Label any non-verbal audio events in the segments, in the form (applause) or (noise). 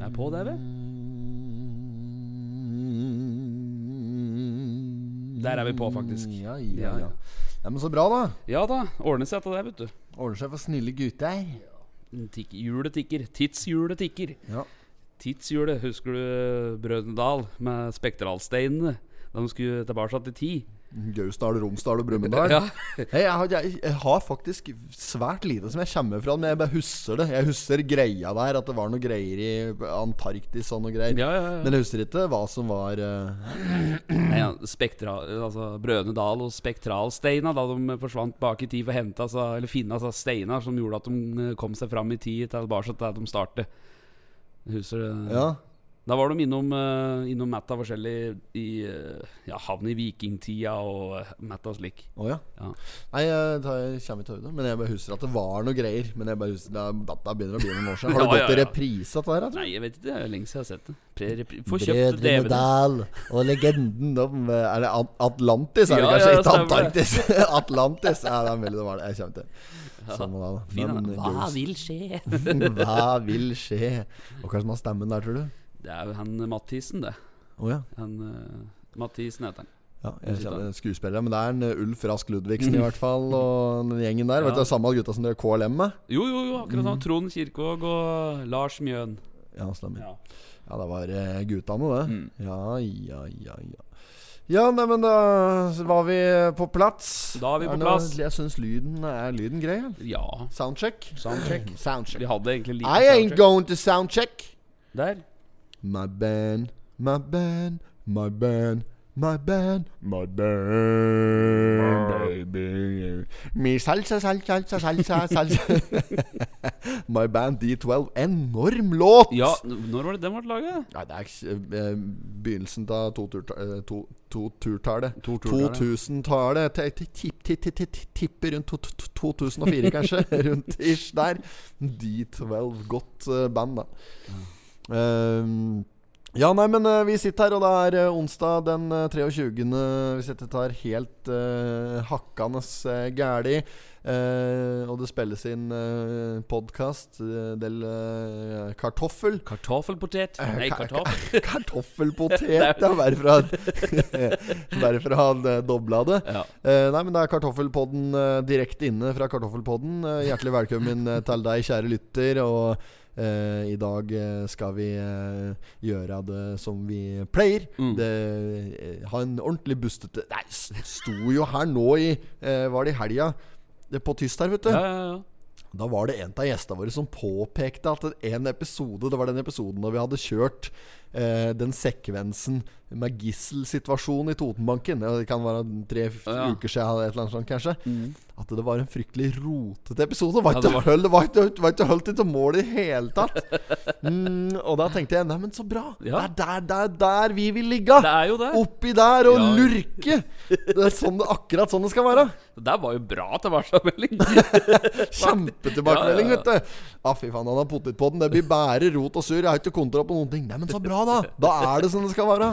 Det er på, det, vel? Der er vi på, faktisk. Ja, Ja, ja, ja. Men så bra, da. Ja da. Ordner seg etter det, vet du. Ordner seg for snille gutter. Tikk, hjulet tikker. Tidshjulet tikker. Ja. Tidshjulet, husker du Brødrene Dal med spektralsteinene? Da de skulle tilbake til tid. Gausdal, Romsdal og Brumunddal. Ja. hey, jeg, jeg, jeg har faktisk svært lite som jeg kommer fra, men jeg bare husker det. Jeg husker greia der, at det var noe greier i Antarktis og noe greier. Ja, ja, ja. Men jeg husker ikke hva som var uh... Nei, ja, spektra, altså Brødrene Dal og spektralsteina da de forsvant bak i tid for å hente altså, eller finne altså, steiner som gjorde at de eh, kom seg fram i tid tilbake til der de startet. Husker du? Ja. Da var de innom, uh, innom Matta forskjellig i uh, ja, havn i vikingtida og uh, Matta slik. Å ja. Ja. Nei, jeg, tar, jeg kommer ikke til det. Men jeg bare husker at det var noe greier. Men jeg bare husker det, er- begynner å bli noen år siden. Har du Ja, gått i reprise av det her? jeg tror? Nei, jeg vet ikke. Det er lenge siden jeg har sett det. Få kjøpt Brødrene DVD. Dal og legenden om eh, Er det Atlantis? Er det kanskje? ikke. Antarktis. (laughs) Atlantis. Ja, det er mulig det. Jeg kommer til. Sånn. Hva vil skje? (laughs) Hva vil skje? Og hva er det som har stemmen der, tror du? Det er jo han Mathisen, det. Oh, ja. Han uh, Mathisen heter han. ja jeg kjenner skuespillere. Men det er en eh, Ulf Rask Ludvigsen i (laughs) hvert fall, og den gjengen der. Vet du, det er samme gutta som dere KLM med? Jo, jo, jo, akkurat Mm. sånn. Trond Kirkvaag og Lars Mjøen. Ja, stemmer. Ja. Ja, det var gutta guttene, det. Mm. Ja, ja, ja, ja. Ja, nei, men da var vi på plass. Da er vi på det plass. noe- Jeg syns lyden er lyden grei. Ja. Soundcheck. Soundcheck. (laughs) Soundcheck. Vi hadde egentlig lite I ain't soundcheck. going to soundcheck. Der. My band, my band, my band, my band, my band, baby. Mi salsa, salsa, salsa, salsa, (laughs) my band D12. Enorm låt! Ja, når var det den ble laget? Nei, det er eh, begynnelsen av eh, turtallet. To turtallet. 2000-tallet. Te- te- tipp- tipp- tipp- tipp- Tipper rundt to- to- 2004, kanskje. (laughs) rundt ish der. D12. Godt eh, band, da. Ehm, ja, nei, men uh, vi sitter her, og det er uh, onsdag den eh, 23. Hvis dette tar helt uh, hakkende uh, gæli. eh, og det spilles inn uh, podkast del eh, kartoffel. Kartoffelpotet? Nei, kartoffel. (laughs) Kartoffelpotet. (laughs) ja, bare bare fra (laughs) Bare fra han eh, dobla det. Ja. Eh, nei, men det er Kartoffelpodden eh, direkte inne fra Kartoffelpodden. Eh, hjertelig velkommen eh, til deg, kjære lytter. Og eh, i dag eh, skal vi eh, gjøre det som vi pleier. Mm. Det, ha en ordentlig bustete Nei, sto jo her nå i Var det i helga? På tyst her, vet du. Ja, ja, ja. Da var det en av gjestene våre som påpekte at en episode Det var den episoden da vi hadde kjørt eh, den sekvensen med gisselsituasjonen i Totenbanken. Det kan være tre Ja. uker siden, eller et eller annet sånt, kanskje. Mm. At det var en fryktelig rotete episode. Var Ja, ikke det var- Holdt, var var ikke holdt til mål i hele tatt. (laughs) Mm, og da tenkte jeg Neimen, så bra. Ja. Det er der, der, der vi vil ligge. Det er jo det. Oppi der og Ja. lurke. Det er sånn, det- akkurat sånn det skal være. Det der var jo bra tilbakemelding. (laughs) Kjempetilbakemelding, Ja, ja, ja. vet du. Ah, fy faen, han har potetpodden. Det blir bare rot og surr. Jeg har ikke kontroll på noen ting. Nei, men så bra, da. Da er det som det skal være.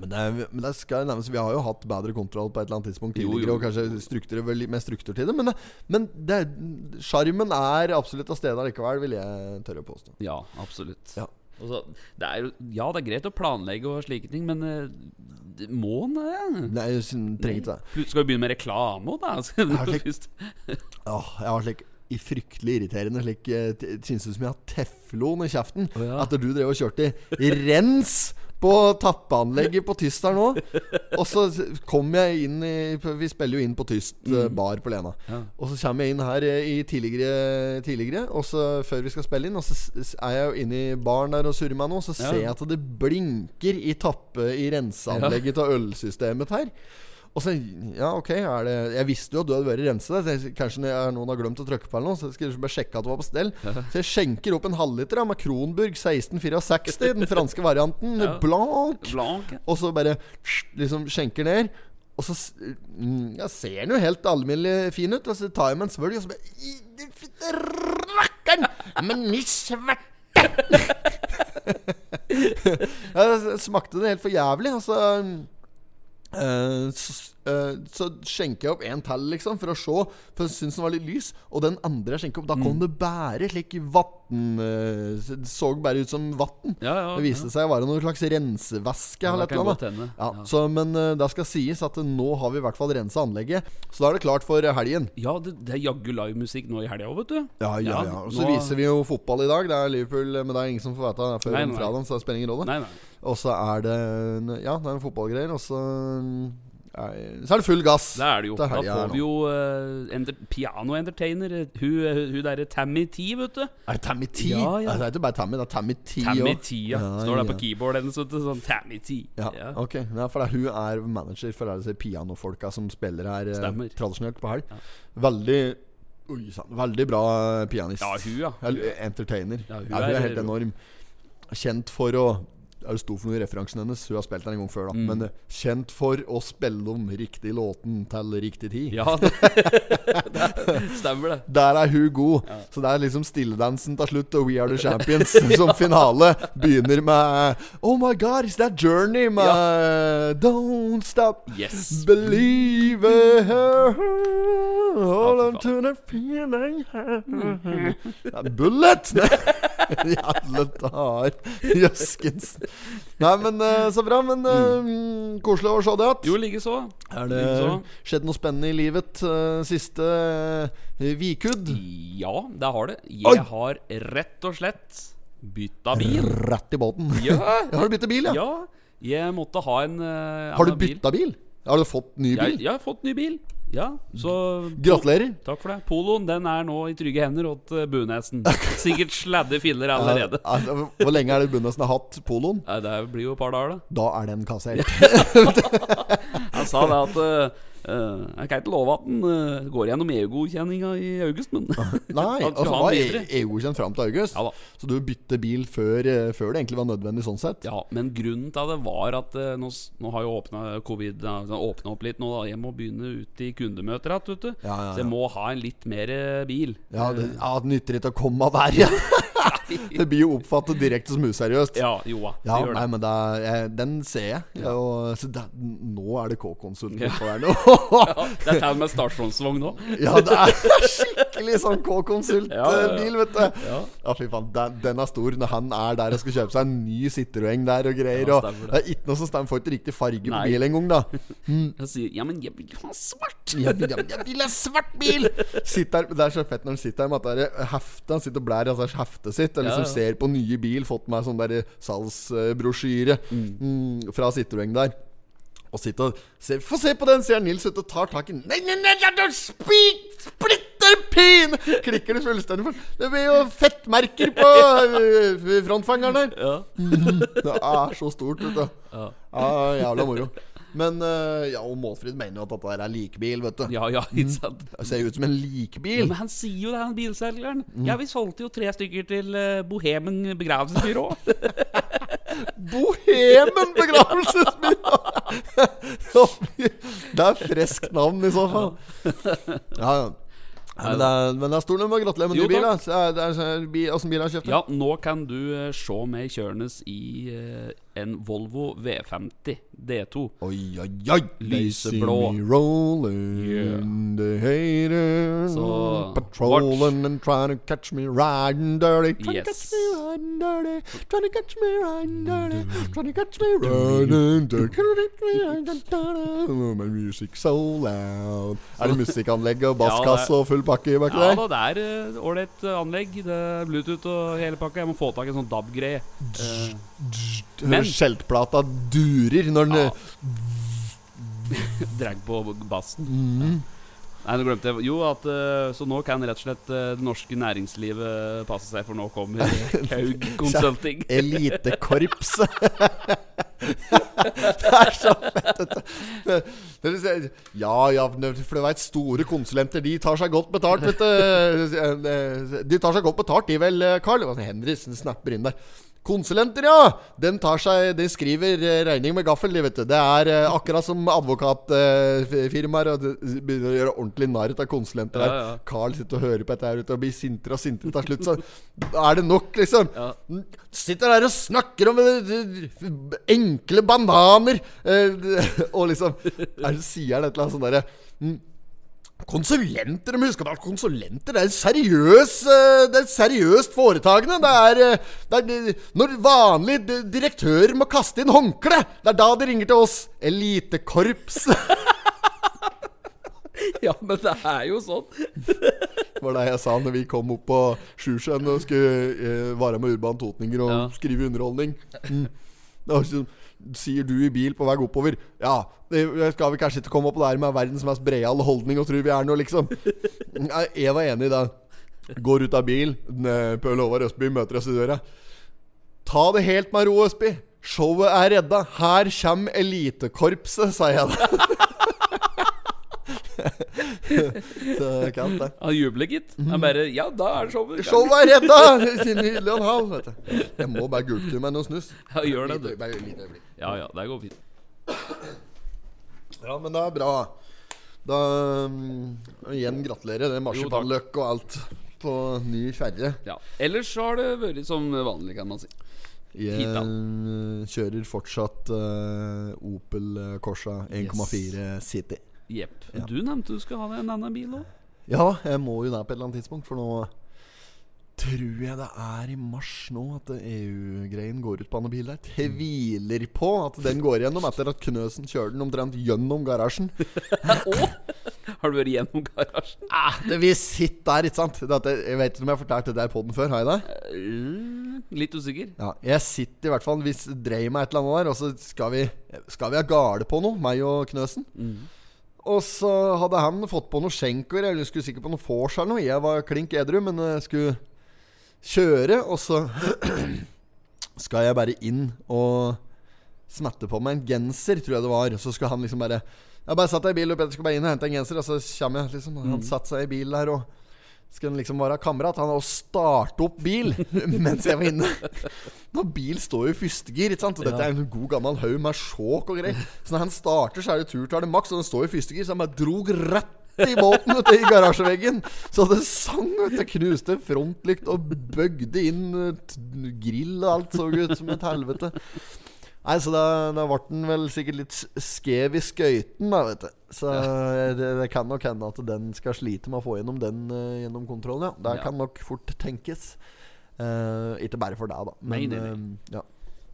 Men det, er, men det skal nevnes Vi har jo hatt bedre kontroll på et eller annet tidspunkt tidligere. jo. Og kanskje struktur, vel mer struktur til det. Men, men sjarmen er absolutt av stedet likevel, vil jeg tørre å påstå. Ja, absolutt. Ja. Så, det er ja, det er greit å planlegge og slike ting, men det- må en det? Nei, jeg trenger ikke det. Skal vi begynne med reklame òg, da? (laughs) har slik-. (laughs) Åh, jeg har slik i fryktelig irriterende slik eh, Synes ut som jeg har teflon i kjeften. oh, ja. etter du drev og kjørte i rens på tappeanlegget på Tyst her nå. Og så kommer kom jeg inn i Vi spiller jo inn på Tyst eh, bar på Lena. Ja. Og så kommer jeg inn her eh, i tidligere, tidligere Og så før vi skal spille inn, og så er jeg jo inne i baren der og surrer meg nå, så ser jeg at det blinker i tappe I renseanlegget av ølsystemet her. Og så, ja ok det, Jeg visste jo at du hadde vært jeg- Kanskje noen har glemt å trykke på eller noe. Så jeg skulle bare sjekke at det var på stell. Så jeg skjenker opp en halvliter av med Kronburg 1664, den franske varianten. Ja. Blanc. Blanc. Og så bare liksom skjenker ned. Og så mm, ja, ser den jo helt alminnelig fin ut. Og så tar jeg meg en svølg, og så bare «I, du rakkeren! Men i sverte! (laughs) ja, smakte det helt for jævlig. Altså eh, så, uh, så skjenker jeg opp en til, liksom, for å se. For jeg syntes den var litt lys. Og den andre jeg skjenker opp, da kom det bare slik vann uh, Det så bare ut som vann. Ja, ja, Det viste seg å være noen slags rensevæske. Ja, eller et eller annet. Ja, Ja. Så, men eh, det skal sies at eh, nå har vi i hvert fall rensa anlegget. Så da er det klart for eh, helgen. Ja, det, det er jaggu livemusikk nå i helga òg, vet du. Ja, ja, Ja, ja. Og så nå- viser vi jo fotball i dag. Det er Liverpool, men det er ingen som får vite det før fredagen, så det spiller ingen rolle. Nei, nei. Og så er det Ja, det er en fotballgreier, og så Så er det full gass. Det er det jo. Da får vi jo uh, enter, piano-entertainer. Hun, hun, hun derre Tammy T, vet du. Er det Tammy T? Ja, ja. Det er ikke bare Tammy, det er Tammy T Tammy. T, ja. Står der på keyboardet hennes, vet du. Sånn Tammy T. Ja, Ja. ok ja, For er- hun er manager for disse pianofolka som spiller her eh, Stemmer. tradisjonelt på helg. Ja. Veldig Oi sann. Veldig bra eh, pianist. Ja, hun, ja. Entertainer. Ja, Ja, hun hun, er, er- helt enorm. Kjent for å ja, Det sto for noe i referansen hennes. Hun har spilt den en gang før, da. Mm. Men eh, kjent for å spille om riktig låten til riktig tid. Ja, (laughs) det stemmer det. Der er hun god. Så det er liksom stilledansen til slutt og We Are The Champions (laughs) som finale. Begynner med Oh my God, is that Journey? Med Don't Stop Yes. Believe her On to the feeling ja, Bullet! Jævla tar Jøskens. Nei, men eh, så bra. Men mm. koselig å se det igjen. Jo, likeså. Er det like skjedd noe spennende i livet eh, siste Vikudd? Ja, det har det. Oi! Jeg har rett og slett bytta bil. Rett i båten. (laughs) Ja, Har du byttet bil, ja? ja. Jeg måtte ha en uh, Har du bytta bil. bil? Har du fått ny Jeg, bil? jeg har fått ny bil. Ja, så Gratulerer. Takk for det. Poloen den er nå i trygge hender hos uh, Bunesen. (laughs) Sikkert sladde filler allerede. Ja, altså, hvor lenge er det Bunesen har hatt poloen? Ja, det blir jo et par dager, da. Da er den kassert. (laughs) Han sa det at uh, Jeg kan ikke love at den uh, går gjennom EU-godkjenninga i august, men Nei, (laughs) altså han var. EU-godkjent fram til august. Ja. Så du bytter bil før, eh, før det egentlig var nødvendig, sånn sett? Ja, men grunnen til det var at uh, nå, nå har jo åpna covid altså, åpnet opp litt nå. da Jeg må begynne ut i kundemøter igjen, vet du. Ja, ja, Så jeg må ha en litt mer bil. Ja, det, ja, det nytter ikke å komme der, ja. (laughs) Det blir jo oppfattet direkte som useriøst. Ja, jo da. Ja, det gjør nei, men det er, jeg, den ser jeg. Ja. Og, så det, nå er det K-konsulten Ja. på her nå. (laughs) Ja, (laughs) det er og med stasjonsvogn nå. ja, det er skikkelig sånn K-konsultbil, ja, ja. vet du. Ja. Fy faen, den, den er stor når han er der og skal kjøpe seg en ny Citroën der og greier. Og det. er ikke noe som stemmer, for ikke riktig farge på Nei. bil engang, da. (laughs) Han sier ja, men jeg vil ha svart. Jeg vil, jeg vil ha svart bil! Sitter, det er så fett når han sitter her med at det er heftet Han sitter og blær i altså, heftet sitt og liksom ser på nye bil. Fått med sånn der salgsbrosjyre mm, fra Citroën der. Og sitte og se, Få se på den, sier Nils ute og tar tak i Nei, nei, nei, nei spik, splitter pin! Klikker det fullstendig for. Det blir jo fettmerker på øh, frontfangeren der. Ja. (laughs) Det er så stort, vet du. Ja. Ja, jævla moro. Men øh, ja, og Målfrid mener jo at dette der er likbil, vet du. Ja, ja, ikke sant. Det ser jo ut som en Ja, likbil. men han sier jo det, han bilselgeren. Mm. Ja, vi solgte jo tre stykker til uh, Bohemen begravelsesbyrå. (laughs) Bohemen begravelsesbyrå! (laughs) det er friskt navn, i så fall. Ja, ja. Men, det er, men det er stor nummer. Gratulerer med ny bil. Åssen bil har du kjøpt? Ja, nå kan du eh, se meg kjørende i eh, en Volvo V50 D2. Oi, oi, oi! Lyseblå. They see me rolling, Yeah. the haters Så, patrolling and trying to catch me riding dirty. Trying to Yes. catch me riding dirty. Trying to catch me riding dirty. Trying to catch me riding dirty. My music so loud. Er det musikkanlegg og (laughs) basskasse og full pakke baki Ja der? da, det er eh, ålreit eh, anlegg. Det er Bluetooth og hele pakka. Jeg må få tak i en sånn DAB-greie. Eh, men- Skjeltplata durer når den Ja. (laughs) drag på bassen. Mm. Nei, nå glemte jeg Jo, at eh, Så nå kan rett og slett eh, det norske næringslivet passe seg, for nå kommer (laughs) Kaug Consulting. Elitekorpset. (laughs) det er så fett, Ja, ja, for du veit, store konsulenter, de tar seg godt betalt, vet du. De tar seg godt betalt, de vel, Carl? Henriksen snapper inn der. Konsulenter, ja! Den tar seg De skriver eh, regning med gaffel, de, vet du. Det er eh, akkurat som advokatfirmaer. og det begynner å gjøre ordentlig narr av konsulenter Ja, her. ja. Carl sitter og hører på dette her ute og blir sintere og sintere til slutt. Så er det nok, liksom. Ja. Sitter der og snakker om eh, eh, enkle bananer. eh, (laughs) og liksom er, Sier han et eller annet sånn derre Konsulenter, de husker at konsulenter Det er seriøs eh, Det er seriøst foretagende. Det er, eh, det er Når vanlige di- direktører må kaste inn håndkle, det er da de ringer til oss. Elitekorps. (laughs) Ja, men det er jo sånn. var det jeg sa når vi kom opp på Sjusjøen og skulle eh, være med Urban Totninger og Ja. skrive underholdning. Mm. ikke så sier du i bil på vei oppover Ja, det skal vi kanskje ikke komme opp der med verdens mest breiale holdning og tror vi er noe, liksom. Jeg var enig i det. Går ut av bil. Pøl Håvard Østby møter oss i døra. Ta det helt med ro, Østby. Showet er redda. Her kommer elitekorpset, sa jeg da. (laughs) Så kaldt, det. Han jubler, gitt. Han bare Ja, da er showet i. Showet er redda! Nydelig og en halv. Vet du. Jeg må bare gulpe meg noe snus. Ja, gjør det, du. Bare, bare. Ja, ja, det går fint. Ja, men det er bra. Da um, Igjen gratulerer. Det er marsipanløk og alt på ny kjerre. Ja. Ellers så har det vært som vanlig, kan man si. Jeg kjører fortsatt uh, Opel Corsa 1,4 City. Jepp. Ja. Du nevnte du skulle ha deg en annen bil òg. Ja, jeg må jo det på et eller annet tidspunkt, for nå tror jeg det er i mars nå at EU-greien går ut på andre bil der. Tviler på at den går gjennom etter at Knøsen kjører den omtrent gjennom garasjen. (laughs) Har du vært gjennom garasjen? Ah, det Vi sitter der, ikke sant? Dette, jeg, vet ikke om jeg har fortalt det der på den før. Har jeg det? Eh, Litt usikker. Ja, jeg sitter i hvert fall Hvis dreier meg et eller annet der, og så skal vi Skal vi ha gale på noe, meg og Knøsen. Og så hadde han fått på noe skjenker, eller skulle sikkert på noe vors eller noe. Jeg var klink edru, men jeg skulle kjøre, og så skal jeg bare inn og smette på meg en genser, tror jeg det var. Så skal han liksom bare Jeg bare satt deg i bil, og Petter skal bare inn og hente en genser, og så kommer jeg liksom Han satte seg i bilen der og skal han liksom være kamerat. Han har starte opp bil (laughs) mens jeg var inne. Når bil står jo i førstegir, ikke sant? Og dette er en god gammel haug med sjåk og greier. Så når han starter, så er det turtallet maks, og den står i førstegir, så han bare drog rett i båten vet du, i garasjeveggen. Så det sang, vet du. Knuste frontlykt og bøgde inn eh, grill og alt. Så ut som et helvete. Nei, så da, da ble den vel sikkert litt skjev i skøyten, da, vet du. Så eh, det, det kan nok hende at den skal slite med å få gjennom den uh, gjennom kontrollen, ja. Det Ja. kan nok fort tenkes. Uh, ikke bare for deg, da. Men, Nei, nei, nei. Uh, ja.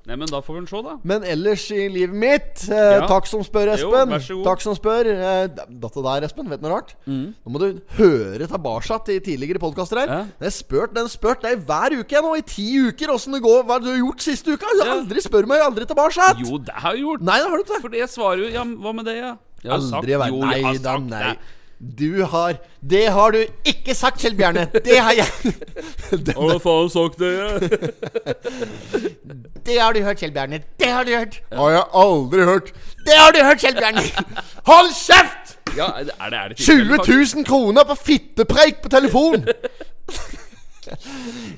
Nei, men da får vi se, da. men ellers i livet mitt eh, Ja. Takk som spør, Jo, Espen. god. takk som spør. Eh, dette der, Espen, vet du noe rart? Mm. Nå må du høre tilbake til tidligere podkaster her. Ja. Har spurt den spurt deg hver uke jeg nå, i ti uker, åssen det går. Hva har du gjort siste uka? Du har Ja. aldri spør meg aldri tilbake. Jo, det har jeg gjort. Nei, det har du ikke. For jeg svarer jo Ja, hva med det, ja? Jeg har sagt- Aldri vært Jo, har Nei da, sagt nei. det. Du har Det har du ikke sagt, Kjell Bjarne. Det har jeg (laughs) Har du faen sagt det? ja? (laughs) Det har du hørt, Kjell Bjarne. Det har du hørt. Har jeg aldri hørt. Det har du hørt, Kjell Bjarne. Hold kjeft! Ja, er det, er det 20 000 kroner på fittepreik på telefon!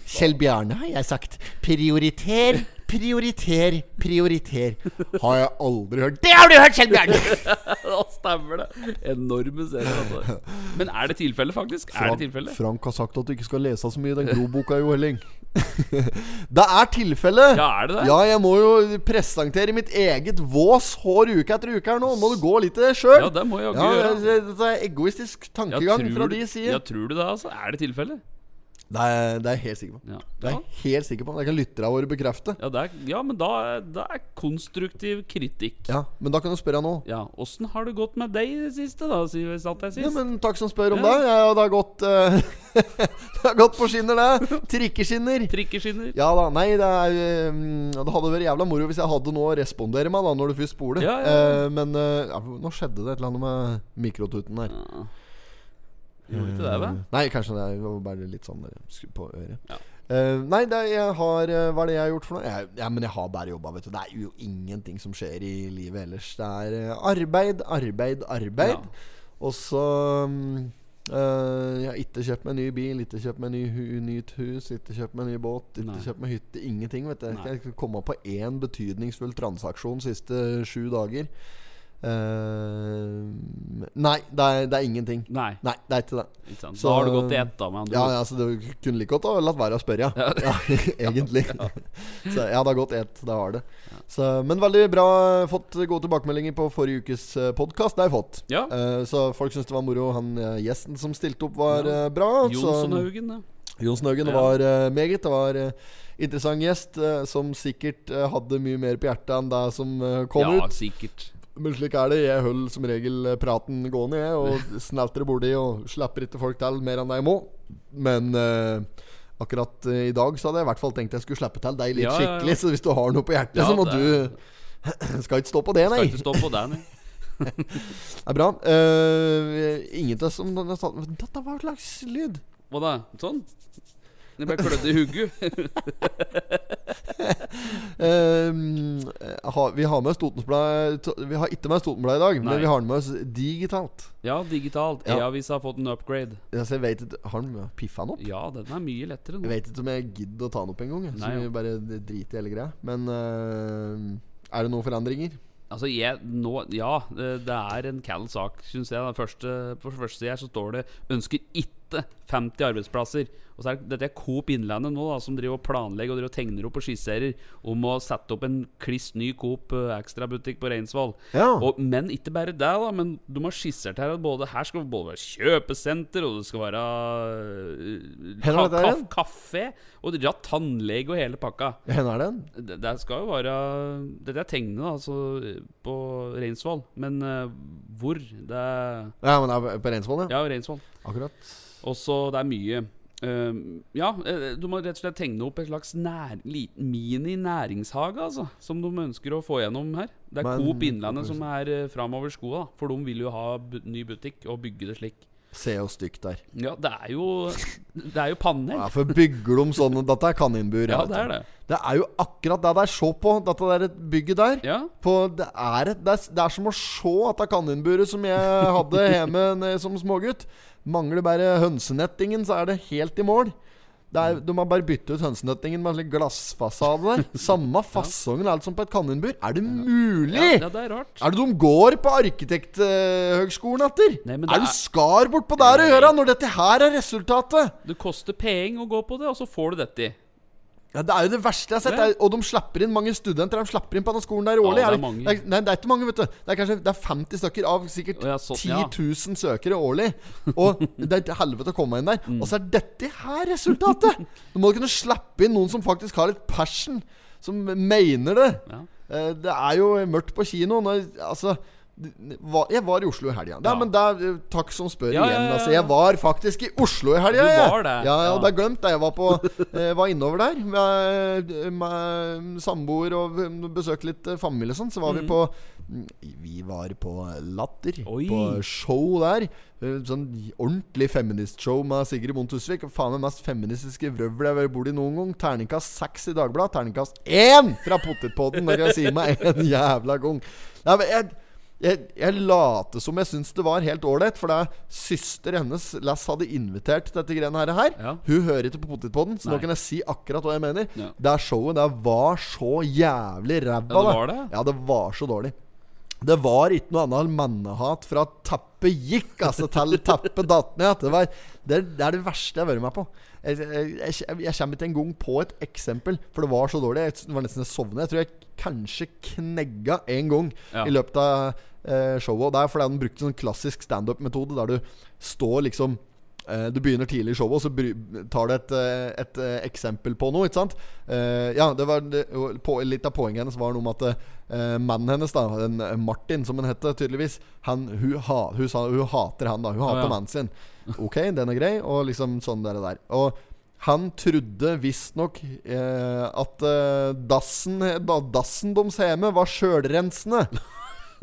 Kjell Bjarne har jeg sagt. Prioriter, prioriter, prioriter. Har jeg aldri hørt. Det har du hørt, Kjell Bjørn! (laughs) Da stemmer det. Enorme serier. Altså. Men er det tilfelle, faktisk? Er det tilfelle? Frank har sagt at du ikke skal lese så mye i den groboka, Jo Helling. (laughs) det er tilfelle. Ja, er det det? Ja, jeg må jo presentere mitt eget vås hår uke etter uke her nå. Må du gå litt i det sjøl. Ja, det må jeg Ja, gjøre. det, det er egoistisk Ja, tankegang tror fra de sider. Ja, tror du det, altså? Er det tilfelle? Det er, det er jeg helt sikker på. Ja. Det er jeg helt sikker på Det kan lytterne våre bekrefte. Ja, det er, ja men da, er- er konstruktiv kritikk. Ja, Men da kan du spørre nå. Ja, Åssen har det gått med deg i det siste, da? Siden vi satt sist? Ja, men Takk som spør om Ja. det. Ja, det har gått uh, (laughs) Det har gått på skinner, det. Trikkeskinner. Trikkeskinner? Ja da, nei, det er um, Det hadde vært jævla moro hvis jeg hadde noe å respondere med da når du først spoler. Ja, ja. Eh, men uh, ja, nå skjedde det et eller annet med mikrotuten her. Ja. Gjorde ikke det, vel? Eh, Nei, kanskje det var bare litt sånn på øret. Ja. Uh, nei, det, jeg har uh, Hva er det jeg har gjort for noe? Jeg, ja, men jeg har bare jobba, vet du. Det er jo ingenting som skjer i livet ellers. Det er uh, arbeid, arbeid, arbeid. Ja. Og så um, jeg har ikke kjøpt meg ny bil, ikke kjøpt meg ny hu nytt hus, ikke kjøpt meg ny båt, ikke Nei. kjøpt meg hytte. Ingenting. vet du. Jeg kan komme på én betydningsfull transaksjon de siste sju dager. Eh, nei, det er, det er ingenting. Nei. Nei, det er ikke det. Ikke? Så- da har du gått i ett, da. Ja, ja, så Du kunne like godt ha latt være å spørre, ja. ja (laughs) (laughs) egentlig. (laughs) Så ja, det har gått ett. Det har det. Så, men veldig bra. Fått gode tilbakemeldinger på forrige ukes podkast. Det har jeg fått. Ja. Eh, så folk syns det var moro. Han eh, gjesten som stilte opp, var Ja. eh, bra. Jonsson Jonsenhaugen, ja. Jonsen-Haugen Ja. var eh, meget. Det var uh, interessant gjest eh, som sikkert eh, hadde mye mer på hjertet enn det som kom kom ja, ut. sikkert. Men slik er det. Jeg holder som regel eh, praten gående, jeg, og (laughs) snelter borti og slipper ikke folk til mer enn de må. Men uh, akkurat uh, i dag så hadde jeg i hvert fall tenkt jeg skulle slippe til deg litt Ja, ja, ja. skikkelig. Så hvis du har noe på hjertet, Ja, så må det- du (clears throat) Skal ikke stå på det, nei. Skal ikke stå på det, nei. (laughs) (laughs) Det er bra. Uh, ingen av oss som Dette var et slags lyd. Hva da? Sånn? Det ble klødd i hugget. (laughs) Ehm, vi har med oss Totensblad Vi har ikke med oss Totenblad i dag, Nei. men vi har den med oss digitalt. Ja, digitalt. E-avisa har fått en upgrade. Altså, jeg vet ikke Har den piffa den opp? Ja, den er mye lettere Jeg vet ikke om jeg gidder å ta den opp engang. Så Nei, vi bare driter i hele greia. Men uh, er det noen forandringer? Altså, jeg, nå, ja, det det er en kald sak, syns jeg. Den første, på første side her så står det 'ønsker ikke 50 arbeidsplasser'. Og så er Dette er Coop Innlandet nå, da, som driver og planlegger og driver og tegner opp og skisserer om å sette opp en kliss ny Coop eh, ekstrabutikk på Reinsvoll. Ja. Og, men ikke bare det, da. Men de har skissert her at både, her skal det både være kjøpesenter, og det skal være det der igjen? kafé, og ja, tannlege og hele pakka. Hvor er den? Det, det skal jo være Dette er tegnet altså på Reinsvoll. Men uh, hvor? Det er Ja, men det er på Reinsvoll, ja. Ja, Reinsvoll. Akkurat. Og så det er mye. Ehm, ja, eh, du må rett og slett tegne opp et slags nær, mini-næringshage, altså. Som de ønsker å få gjennom her. Det er Men- Coop Innlandet som er uh, framover skoa. For de vil jo ha ny butikk og bygge det slik. Se og stygt der. Ja, det er jo Det er jo panel. Ja, For bygger de sånn Dette er kaninbur. Ja, det er det. Det er jo akkurat det der. Se på dette der bygget der. Ja. På, det, er et, det, er, det er som å se dette kaninburet som jeg hadde hjemme (laughs) som smågutt. Mangler bare hønsenettingen, så er det helt i mål. Det er, de har bare byttet ut hønsenettingen med en slik glassfasade der. (laughs) Samme fasongen alt som på et kaninbur. Er det mulig?! Ja, det er rart. Er det de går på arkitekthøgskolen etter? Nei, men det er du er- skar bort på der å gjøre når dette her er resultatet? Det koster penger å gå på det, og så får du dette. Ja, Det er jo det verste jeg har sett. Det er- Og de slipper inn mange studenter De slipper inn på denne skolen der årlig. Ja, det er mange. det er, nei, det er ikke mange, vet du. Det er kanskje det er 50 stykker av sikkert ja, så- 10 ja. 000 søkere årlig. Og det er helvete å komme inn der. Mm. Og så er dette her resultatet! Du må kunne slippe inn noen som faktisk har litt passion. Som mener det. Ja. Eh, Det er jo mørkt på kino. Når, altså jeg var i Oslo i helga. Ja. Men det er, takk som spør Ja, igjen. Altså, jeg var faktisk i Oslo i helga. Du var det, Ja, ja. hadde bare glemt. Jeg var, på, jeg var innover der med, med samboer og besøkte litt eh, familie og sånn. Så var vi på mm, Vi var på Latter. Mm. Oi. På show der. Eh, Sånn ordentlig feministshow med Sigrid Bonde Tusvik. Faen meg mest feministiske vrøvl jeg har bodd i noen gang. Terningkast seks i Dagbladet. Terningkast én fra Potetpodden, når jeg sier meg en jævla gang. Nei, men jeg, jeg, jeg late som jeg syns det var helt ålreit, for er søster hennes Les hadde invitert til dette greiene her. Ja. Hun hører ikke på Potetpodden, så Nei. nå kan jeg si akkurat hva jeg mener. Ja. Det showet der var så jævlig ræva. Ja, det? Ja, det var så dårlig. Det var ikke noe annet enn mannehat fra teppet gikk, altså, til (laughs) teppet datt ned. Det, var, det, det er det verste jeg har vært med på. Jeg, jeg, jeg, jeg kommer ikke engang på et eksempel, for det var så dårlig. Jeg, var nesten jeg sovnet. Jeg tror jeg kanskje knegga en gang Ja. i løpet av eh, showet. Og det er fordi han brukte sånn klassisk standup-metode der du står liksom eh, du begynner tidlig i showet, og så tar du et, et, et, eh, eksempel på noe. Ikke sant? Eh, ja, det var det, på, Litt av poenget hennes var noe med at eh, mannen hennes, da eh, Martin, som han het tydeligvis han, hun, ha, hun sa hun hater han, da. Hun hater ja. mannen sin. Ok, den er grei, og liksom sånn der. der. Og han trodde visstnok eh, at eh, dassen, da, dassen deres hjemme var sjølrensende.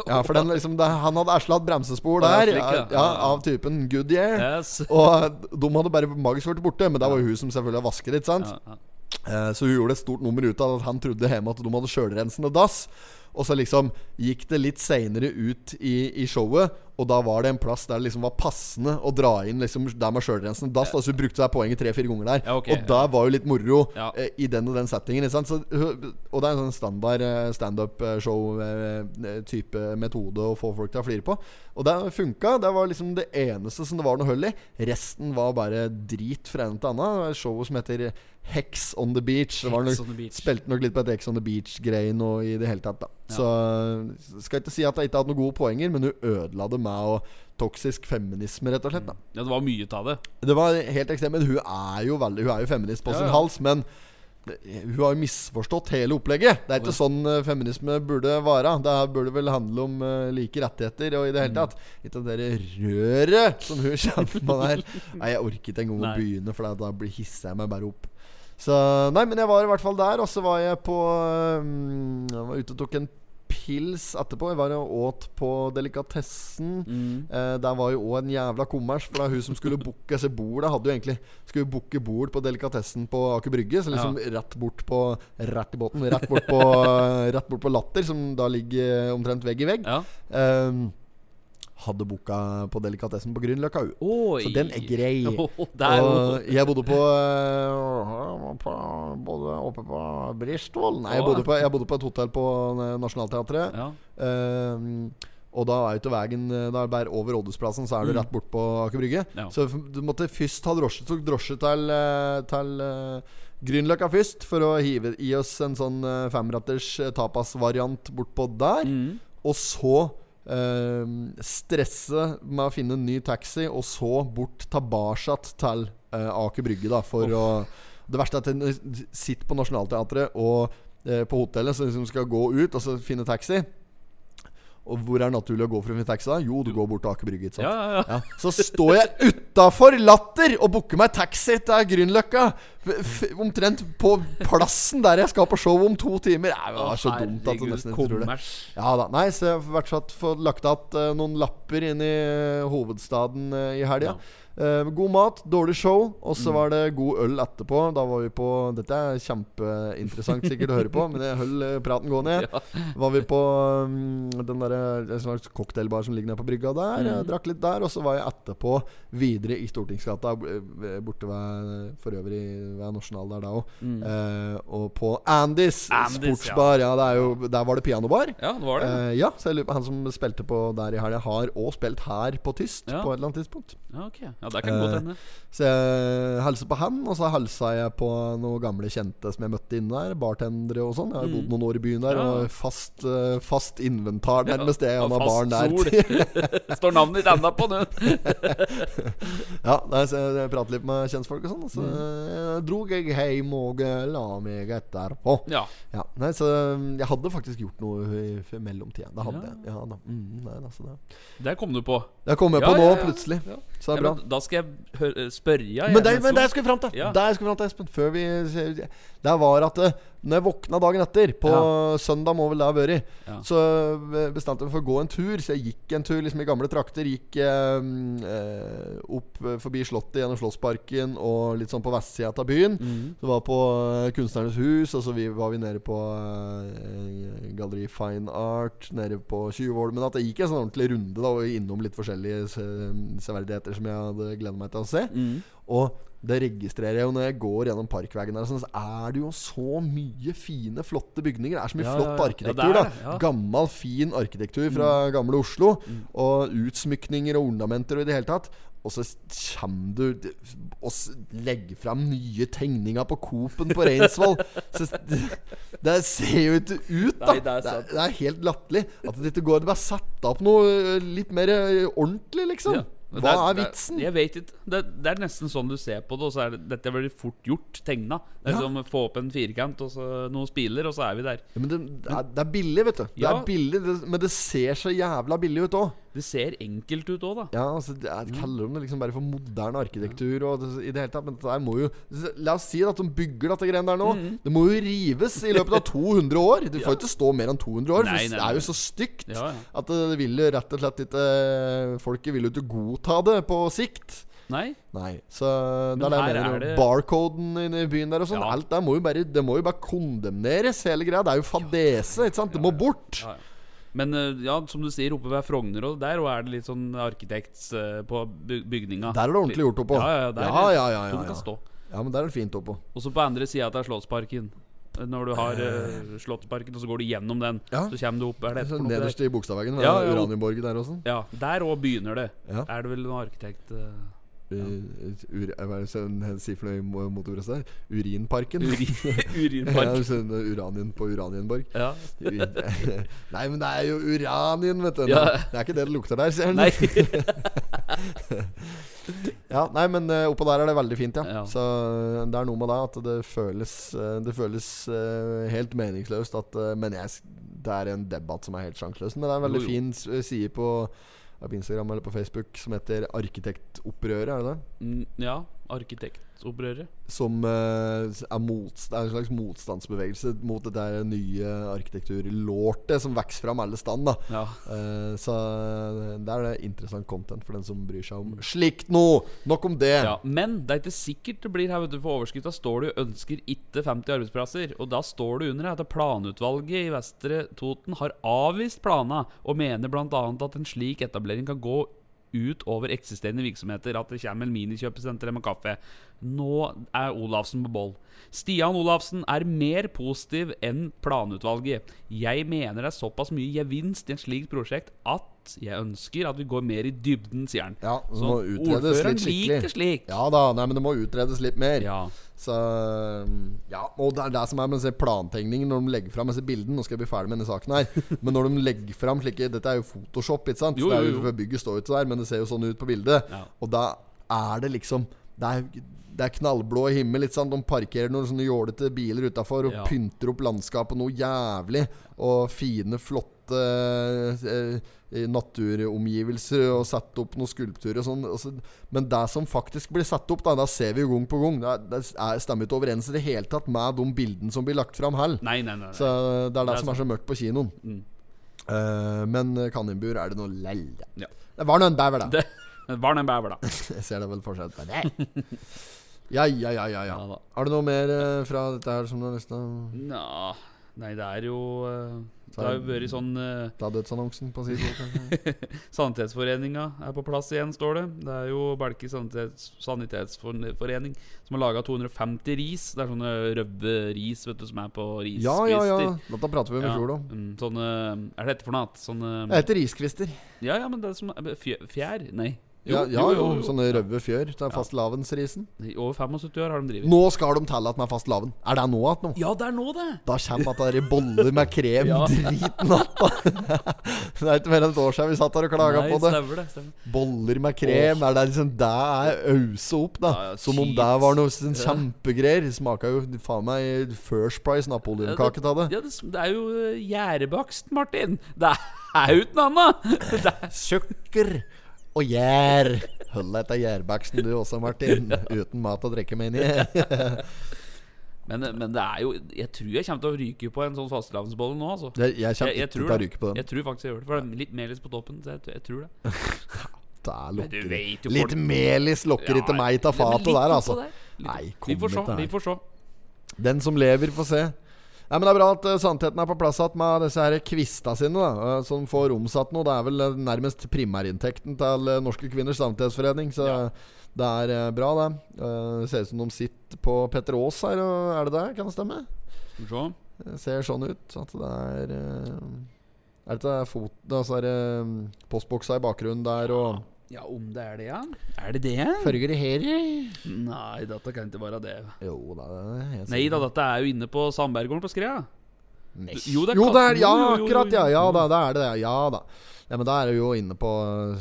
Ja, for den, liksom, det, han hadde erslatt bremsespor der, slik, ja, ja. av typen Goodyear. Yes. Og de hadde bare magisk vært borte, men det var jo hun som selvfølgelig vasket litt, ikke sant? Eh, Så hun gjorde et stort nummer ut av at han trodde hjemme at de hadde sjølrensende dass. Og så liksom gikk det litt seinere ut i, i showet, Og da var det en plass der det liksom var passende å dra inn liksom der med sjølrensen. Da, så du brukte deg poenget tre-fire ganger der. Ja, okay, og da var jo litt moro Ja. eh, i den og den settingen. Ikke? Så, og det er en sånn standard eh, standup-show-type metode å få folk til å flire på. Og det funka. Det var liksom det eneste som det var noe hull i. Resten var bare drit fra en til annen. Det var et som heter Hex on the Beach. Det var Hex nok. Spilte nok litt på et Hex on the Beach-greie nå i det hele tatt. Da. Så skal ikke si at jeg ikke hadde noen gode poenger, men hun ødela det med å toksisk feminisme, rett og slett. Da. Ja, det var mye av det. Det var helt ekstremt. Men hun er jo veldig Hun er jo feminist på Ja, sin ja. hals, men hun har jo misforstått hele opplegget. Det er ikke sånn eh, feminisme burde være. Det burde vel handle om eh, like rettigheter og i det hele tatt. Ikke det røret som hun (laughs) kjenner på der. Nei, jeg orker ikke engang å begynne, for da hisser jeg meg bare opp. Så Nei, men jeg var i hvert fall der, og så var jeg på um, Jeg var ute og tok en pils etterpå. Jeg var og åt på Delikatessen. Mm. Eh, der var jo òg en jævla kommers. For er hun som skulle booke seg bord. Da hadde jo egentlig Skulle booke bord på Delikatessen på Aker Brygge. Så liksom rett bort på Rett i båten. Rett bort på, (laughs) rett bort på Latter, som da ligger omtrent vegg i vegg. Ja. Eh, hadde booka på Delikatessen på Grünerløkka, Så den er grei. (laughs) Og jeg bodde på, eh, på Både oppe på Bristol Nei, jeg bodde på, jeg bodde på et hotell på eh, Nationaltheatret. ja. Ehm, og da er til veien Da er bare over Rådhusplassen, så er du rett bort på Aker Brygge. Ja. Så du måtte først ta drosje Tok drosje til, til uh, Grünerløkka først, for å hive i oss en sånn uh, femretters tapasvariant bortpå der. Mm. Og så stresse med å finne en ny taxi, og så bort tilbake til eh, Aker Brygge, da, for å Det verste er at en sitter på Nationaltheatret og eh, på hotellet, så liksom skal gå ut og så finne taxi. Og hvor er det naturlig å gå for å finne taxi? Jo, du går bort til Aker Brygge. Ja, ja, ja. Ja, så står jeg utafor Latter og booker meg taxi til Grünerløkka. Omtrent på plassen der jeg skal på show om to timer. Nei, det var så dumt at du nesten ikke tror det. Ja da. Nei, så jeg har fått lagt igjen noen lapper inn i eh, hovedstaden eh, i helga. Eh, god mat, dårlig show, og Mm. så var det god øl etterpå. Da var vi på Dette er kjempeinteressant sikkert å høre på, men jeg holdt eh, praten gående. (laughs) Ja. Var vi på um, den der, en slags cocktailbar som ligger nede på brygga der. Mm. Drakk litt der, og så var jeg etterpå videre i Stortingsgata, eh, borte ved For øvrig ved Nasjonal der da òg. Eh, og på Andys, Mm. Andys, sportsbar. Ja, er jo, der var det pianobar. Ja, det var det. Uh, ja, så jeg lurer på Han som spilte på der i helga, har òg spilt her på Tyst Ja. på et eller annet tidspunkt. Ja, ok. Ja, det kan godt Eh, hende. Så jeg hilser på han, og så hilsa jeg på noen gamle kjente som jeg møtte inne der. Bartendere og sånn. Jeg har mm. bodd noen år i byen der, Mm. Ja. og fast, eh, fast inventar nærmest det. Han har fast der. (laughs) Står navnet ditt enda på nå. (laughs) ja, nei, så jeg prater litt med kjentfolk og sånn. Så Mm. eh, drog jeg hjem og la meg etterpå. Ja. Ja, nei, så um, jeg hadde faktisk gjort noe i, mellomtida. Det hadde Ja. jeg. Ja, da. Mm, nei, altså, så det. Der kom du på. Det kom jeg på nå, plutselig. Ja. Så det Ja, er bra. men da skal jeg hø spørre ja, Men det, jeg, men det skal vi fram til. Ja. Det jeg skulle fram til, Espen. Før vi Det var at eh, Når jeg våkna dagen etter, på søndag må vel det ha vært, Ja. så eh, bestemte jeg meg for å gå en tur. Så jeg gikk en tur liksom i gamle trakter. Gikk eh, eh, opp eh, forbi Slottet, gjennom Slottsparken og litt sånn på vestsida av byen. Mm. Så var på eh, Kunstnernes hus, og så vi, var vi nede på eh, Galleri Fine Art, nede på Tjuvholmen. At jeg gikk en sånn ordentlig runde da og innom litt forskjellige se- severdigheter som jeg hadde gleda meg til å se. Mm. Og det registrerer jeg jo når jeg går gjennom parkveien her, sånn, så er det jo så mye fine, flotte bygninger. Det er så mye Ja, flott arkitektur. ja. Er da. Mm. Gammel, fin arkitektur fra gamle Oslo. Og utsmykninger og ornamenter og i det hele tatt. Og så kommer du og legger fram nye tegninger på Coop-en på Reinsvoll. (laughs) Så det, ser jo ikke ut, da. Nei, det er det, er, det er helt latterlig. At det ikke går Det bare setter opp noe litt mer ordentlig, liksom. Ja. Hva det er det vitsen? jeg vet ikke. Det, det er nesten sånn du ser på det, og så er det, dette veldig fort gjort tegna. Det er Ja. som å få opp en firkant og så noen spiler, og så er vi der. Ja, men det, det, er, det er billig, vet du. Det Ja. er billig, det, Men det ser så jævla billig ut òg. Det ser enkelt ut òg, da. Ja, altså, det er, kaller de det liksom bare for moderne arkitektur og det, i det hele tatt. Men det må jo La oss si at de bygger dette greiene der nå. Mm. Det må jo rives i løpet av (laughs) 200 år. Du får ikke stå mer enn 200 år, for Nei, nei, det er jo så stygt Ja, ja. at det vil jo rett og slett ikke Folket vil jo ikke godta det på sikt. Nei? Nei, så det er det jeg mener. er det- Barcoden inne i byen der og sånn. Ja. Alt der må jo bare Det må jo bare kondemneres, hele greia. Det er jo fadese, ikke sant? Det må bort. Ja, ja. Men eh, ja, som du sier, oppe ved Frogner og der og er det litt sånn arkitekts eh, på bygninga. Der er det ordentlig gjort oppå. Ja, ja, ja, der, ja, ja, ja, ja, ja. ja, men der er det fint oppå. Og så på andre sida av Slottsparken. Når du har uh, Slottsparken, og så går du gjennom den, Ja. så kommer du opp Er det sånn? Nederst i Bogstadveggen, Ja, ja, Uranienborg der også. Ja, der òg begynner det. Ja. Er det vel noen arkitekt eh, Uh, ur, hva er det sier for noe i mot der? Urinparken? Uri- (laughs) ja, Urinpark? sånn uranien på Uranienborg. Ja. (laughs) Nei, men det er jo uranien, vet du. Ja. Det er ikke det det lukter der, ser Nei. (laughs) Ja, nei, men eh, oppå der er det veldig fint, ja. Ja. Så eh, det er noe med det at det føles eh, Det føles eh, helt meningsløst at eh, Men jeg, det er en debatt som er helt sjanseløs. Men det er en veldig Jo, jo. fin side på, på Instagram eller på Facebook som heter Arkitektopprøret, er det det? Mm, ja. Arkitektopprøret. Som uh, er, motst er en slags motstandsbevegelse mot det der nye arkitekturlortet som vokser fram alle stand. da Ja. Uh, Så det er det interessant content for den som bryr seg om slikt noe. Nok om det. ja. Men det er ikke sikkert det blir her, vet du. For overskrifta står det 'ønsker ikke 50 arbeidsplasser'. Og da står det under at planutvalget i Vestre Toten har avvist plana, og mener bl.a. at en slik etablering kan gå ut over eksisterende virksomheter. At det kommer en minikjøpesenter med kaffe. Nå er Olafsen på boll. Stian Olafsen er mer positiv enn planutvalget. Jeg mener det er såpass mye gevinst i en slikt prosjekt at jeg ønsker at vi går mer i dybden, sier han. Ja, det Så må utredes litt skikkelig. liker slik. Ja da, nei, men det må utredes litt mer. Ja. Så Ja, og det er det som er med disse plantegninger når de legger fram disse bildene. Nå skal jeg bli ferdig med denne saken her. (laughs) Men når de legger fram slike Dette er jo Photoshop, ikke sant? Jo, Det er jo, jo. Bygget står jo ikke der, men det ser jo sånn ut på bildet. Ja. Og da er det liksom Det er, det er knallblå himmel. Ikke sant? De parkerer noen sånne jålete biler utafor og Ja. pynter opp landskapet noe jævlig. Og fine, flotte eh, eh, naturomgivelser og satt opp noen skulpturer og sånn. og Men det som faktisk blir satt opp, da, da ser vi jo gang på gang. Det, er, er, stemmer ikke overens i det hele tatt med de bildene som blir lagt fram her. Nei, nei, nei. nei. Så det er det, Det er som er så mørkt på kinoen. Mm. Uh, men kaninbur er det noe lell. Ja. Det var nå en bever, da. Det var nå en bever, da. (laughs) Jeg ser det vel fortsatt på det. Ja, ja, ja, ja, ja. Ja. Har du noe mer uh, fra dette her som du har lyst til Nja Nei, det er jo uh, Det har jo vært sånn uh, ta dødsannonsen på side? (laughs) Sanitetsforeninga er på plass igjen, står det. Det er jo Balke sanitets, sanitetsforening som har laga 250 ris. Det er sånne røde ris vet du, som er på riskvister. Ja, ja, ja. Dette prater vi om i fjor, da. mm, sånne Er det dette for noe annet? Sånne Det heter riskvister. Ja, ja, men det er som fjær, fjær? Nei. Ja, ja, jo, sånne røde fjør. til ja. fastelavnsrisen. I over 75 år har de drevet. Nå skal de telle at den er fastelavn. Er det nå at nå? Ja, det er nå, det! Da kommer at det er boller med krem (laughs) Ja. driten att. (laughs) Det er ikke mer enn et år siden vi satt her og klaga på det. Stemmer det. Stemmer. Boller med krem. Er det liksom Det er ause opp, da. Ja, ja, Som om det var noe sånn kjempegreier. Smaka jo faen meg First Price Napoleon-kake av det. Ja, det, det er jo eh, gjærebakst, Martin. Det er uten annet! (laughs) Det er, Sukker og gjær. Hold deg til gjærbaksten du også, Martin. (laughs) Uten mat å drikke, mener jeg. (laughs) men, men det er jo Jeg tror jeg kommer til å ryke på en sånn fastelavnsbolle nå, altså. Jeg, jeg kommer Jeg, jeg ikke til å ryke på den. Jeg tror faktisk jeg gjør det. For det er litt melis på toppen. Så jeg, tror det. (laughs) Vet Litt melis lokker ikke meg til Ja, fatet der, altså. Nei, kom Vi får se. Vi får se. Den som lever, får se. Nei, men Det er bra at eh, sannheten er på plass igjen med disse her kvista sine, da, eh, som får omsatt noe. Det er vel eh, nærmest primærinntekten til Norske Kvinners Samtighetsforening. Så Ja. det er bra, det. Det ser ut som de sitter på Petter Aas her, er det det? Kan det stemme? Skal vi se. Det ser sånn ut. At det er Er det ikke fot... Altså det postboksa i bakgrunnen der, og Ja, om det er det, ja? Er det det? Følger det her? Nei, dette kan ikke være det. Jo, det er helt Nei da, dette er jo inne på Sandberggården på Skrea. Jo, det er jo, det er, ja, akkurat. Ja, ja da, det er det. Ja da. Ja, men da er du jo inne på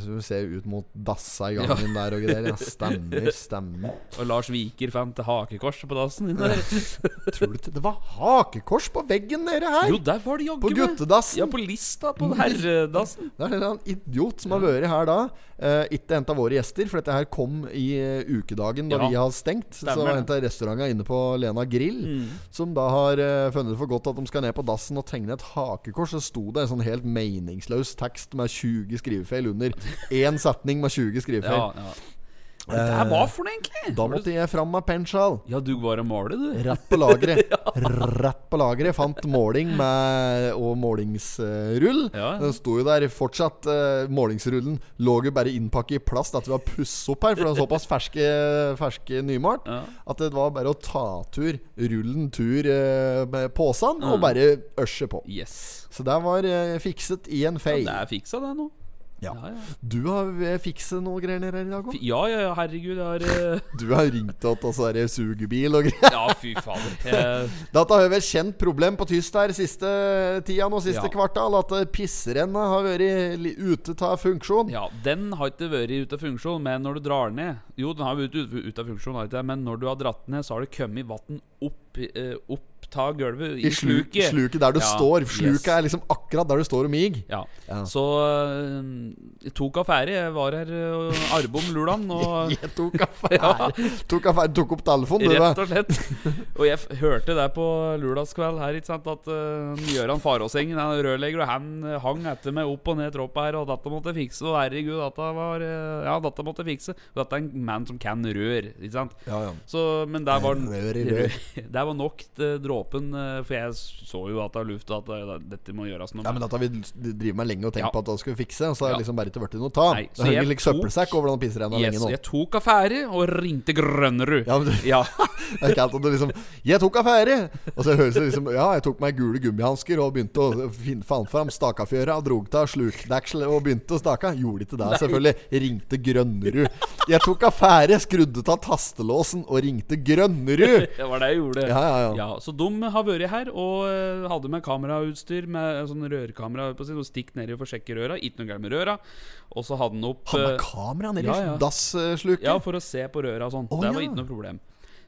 Du ser ut mot dassa i gangen der og greier. Ja, stemmer, stemmer. Og Lars Viker fant hakekors på dassen din der. (laughs) Tror du ikke det var hakekors på veggen nede her? Jo, der var det jaggu På guttedassen. Ja, på lista på herredassen. (laughs) Det er en idiot som har vært her da. Uh, ikke en av våre gjester, for dette her kom i uh, ukedagen da Ja. vi har stengt. så Stemmer var det. det en av restaurantene inne på Lena Grill Mm. som da har uh, funnet det for godt at de skal ned på dassen og tegne et hakekors. Så sto det en sånn helt meningsløs tekst med 20 skrivefeil under. Én setning med 20 skrivefeil. Ja, ja. Hva det var for noe, egentlig? Da måtte jeg fram med pensjal. Ja, du var og malte, du. Rett på lageret. (laughs) Rett på lageret. Fant måling med, og målingsrull. Ja. Den sto jo der fortsatt. eh, målingsrullen lå jo bare innpakket i plast etter vi har pusset opp her, for den er såpass ferske, ferske nymalt. Ja. At det var bare å ta tur rullen tur eh, med posen og bare ørse på. Yes. Så det var eh, fikset i en fei. Det er fiksa, det nå. Ja. Ja, ja. Du har eh, fikset noe greier nede her i dag òg? Ja, ja, herregud, jeg har uh... (laughs) Du har ringt oss og så er det sugebil og greier. (laughs) Ja, fy fader. Jeg, Dette har vært kjent problem på tyst her siste tida nå, siste Ja. kvartal. At eh, har vært ute av funksjon. ja, den har ikke vært ute av funksjon, men når du drar ned Jo, den har vært ute ut av funksjon, men når du har dratt ned, så har det kommet vann opp, eh, opp ta gulvet i, I sluk, sluket. sluket der du Ja, står. Sluket yes. er liksom akkurat der du står og mig. Ja. Ja. Så øh, jeg tok affære. Jeg var her øh, arbom lulaen, og (laughs) Jeg tok affære. (laughs) tok, affære tok opp telefonen. du, Rett og slett. Og jeg hørte det på lørdagskveld her, ikke sant, at uh, Gøran Faråsengen, han er rørlegger, og han eh, hang etter meg opp og ned troppa her, og dette måtte fikse. Og herregud, dette var eh, Ja, dette måtte fikse. Og dette er en mann som kan rør, ikke sant. Ja, ja. Så, men der var Rør i rør. (laughs) Der var nok eh, dråpen, eh, for jeg så jo at det var luft, og at eh, dette må gjøres noe Ja, men dette har vi drevet med lenge og tenkt Ja. på at det skal vi fikse. Og så har Ja. liksom bare ikke blitt noe ta. Nei, Det så henger jeg litt søppelsekk over den pissrenna Yes, lenge nå. jeg tok affære og ringte Grønnerud. Ja, men du- Ja. (laughs) Det er ikke alt at du liksom 'Jeg tok affære!' Og så høres det liksom Ja, jeg tok meg gule gummihansker og begynte å finne, faen fram stakafjøra og drog av slukdeksel og begynte å stake. Gjorde ikke det, selvfølgelig. Ringte Grønnerud. Jeg tok affære, skrudde av tastelåsen og ringte Grønnerud. (laughs) Det var det jeg gjorde. Ja, ja, ja. Ja, så de har vært her og eh, hadde med kamerautstyr med sånn rørkamera på sin, og stikk nedi for å sjekke røra. Ikke noe galt med røra. Og så hadde han opp Han med eh, kamera nedi ja, dasssluket. Ja, for å se på røra og sånn. Oh, det var ikke noe problem.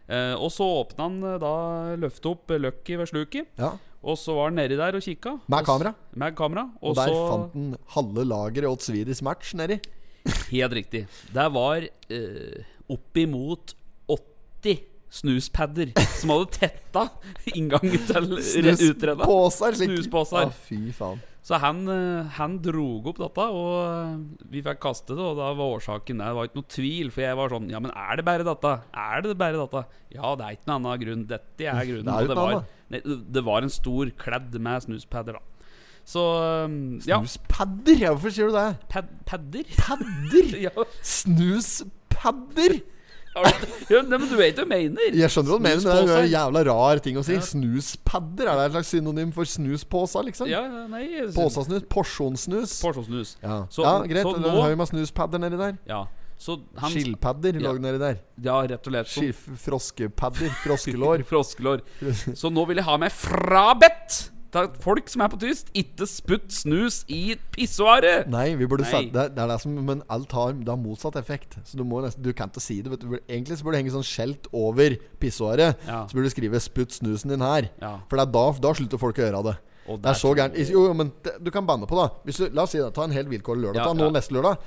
Eh, og så åpna han da løftet opp løkket ved sluket. Ja, Og så var han nedi der og kikka. Med Og kamera. Med kamera. Og Og, der så fant han halve lageret åt Swedish Match nedi. Helt riktig. Det var eh, oppimot 80 snuspadder som hadde tetta inngangen til (laughs) re- utredet. Snuspåser. Ah, fy faen. Så han, eh, han drog opp dette, og eh, vi fikk kaste det. Og da var årsaken. Det var ikke noe tvil, for jeg var sånn Ja, men er det bare dette? Er det bare dette? Ja, det er ikke noen annen grunn. Dette er grunnen. (laughs) Det er det var, nei, det var en stor kledd med snuspadder, da. Så eh, ja. Snuspadder? Ja, hvorfor sier du det? Pad padder? Padder? (laughs) ja. Snuspadder? Du- ja, men du vet hva jeg mener. Jeg skjønner hva du mener, men det er en jævla rar ting å si. Ja. Snuspadder? Er det et slags synonym for snuspåser, liksom? Ja, ja, nei synes... Påsasnus? Porsjonssnus? Porsjonssnus. Ja. Så- ja, greit. så nå- haug med snuspadder nedi der. Ja. Han Skilpadder Ja. lå nedi der. Ja, rett og slett. Froskepadder. Froskelår. (laughs) Froskelår. Så nå vil jeg ha meg frabedt folk som er på tyst. Ikke sputt snus i pissoaret! Nei, vi burde Nei. det, det er det som Men alt har, det har motsatt effekt. Så du må nesten Du kan ikke si det. Vet du. Egentlig så burde det henge sånn skjelt over pissoaret. Ja. Så burde du skrive 'Sputt snusen din her'. Ja. For det er da, da slutter folk å gjøre det. Og Det er så gærent. Jo, jo, men det, du kan banne på, da. Hvis du, la oss si det. Ta en helt vilkårlig lørdag. Ja, Ta noen ja. Mm. neste lørdag.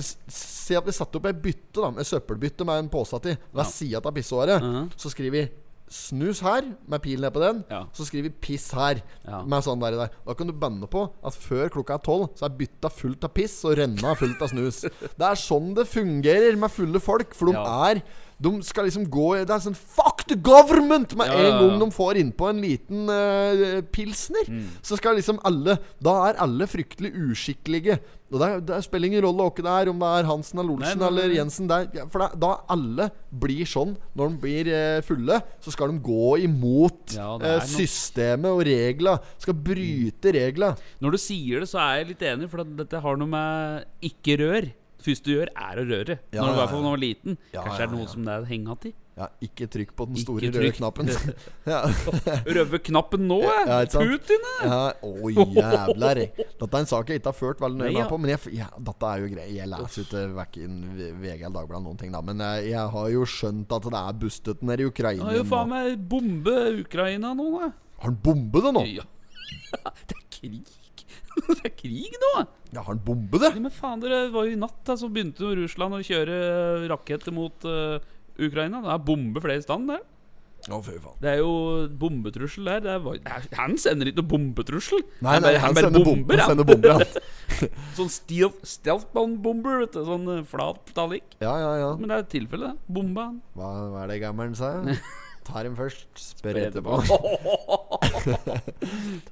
S- si at vi satte opp ei bytte, da. En søppelbytte med en pose til hver Ja. side av pissoaret. -huh. Så skriver vi snus her, med pil ned på den. Ja. Så skriver vi piss her, Ja. med sånn der, der. Da kan du banne på at før klokka er tolv, så er bytta fullt av piss og renna fullt av snus. (laughs) Det er sånn det fungerer med fulle folk, for de Ja. er de skal liksom gå Det er sånn Fuck the government! Med Ja, ja, ja, en gang de får innpå en liten uh, pilsner, Mm. så skal liksom alle Da er alle fryktelig uskikkelige. Og det, det spiller ingen rolle hvem det er, om det er Hansen eller Olsen Nei, nei, nei. eller Jensen. Der, for det, da alle blir sånn når de blir uh, fulle, så skal de gå imot noe- systemet og regla. Skal bryte regla. Når du sier det, så er jeg litt enig, for dette har noe med ikke rør. Det første du gjør, er å røre. Ja, når du i hvert fall ja. var liten. Kanskje er det noe som det er hengt i. Ja, ikke trykk på den store røde knappen. (laughs) ja. (laughs) Røve knappen nå, jeg! Ja. Putin, jeg! Ja, Å, jævler. Dette er en sak jeg ikke har ført veldig nøye med på. Men jeg, ja, dette er jo greit. Jeg leser ikke verken VG eller Dagbladet noen ting, da. Men jeg, jeg har jo skjønt at det er bustet nede i Ukraina. Har jo faen meg bombe Ukraina nå, da. Har han bombe det nå? Ja. (laughs) Det er krig. (laughs) Det er krig nå! Ja, har han bombe, det? Ja, men faen, dere var jo i natt, da, så begynte jo Russland å kjøre raketter mot uh, Ukraina. Det er bombe flere steder der. Faen. Det er jo bombetrussel der. Det er, var- han sender ikke noe bombetrussel. Nei, han bare, han han sender bomber, han sender bomber, (laughs) sånn stealth, vet du. Sånn eh, flat metallic. Ja, ja, ja. Men det er tilfellet. Bomba. Hva, hva er det gammelen sa? (laughs) Tar dem først, spør etterpå.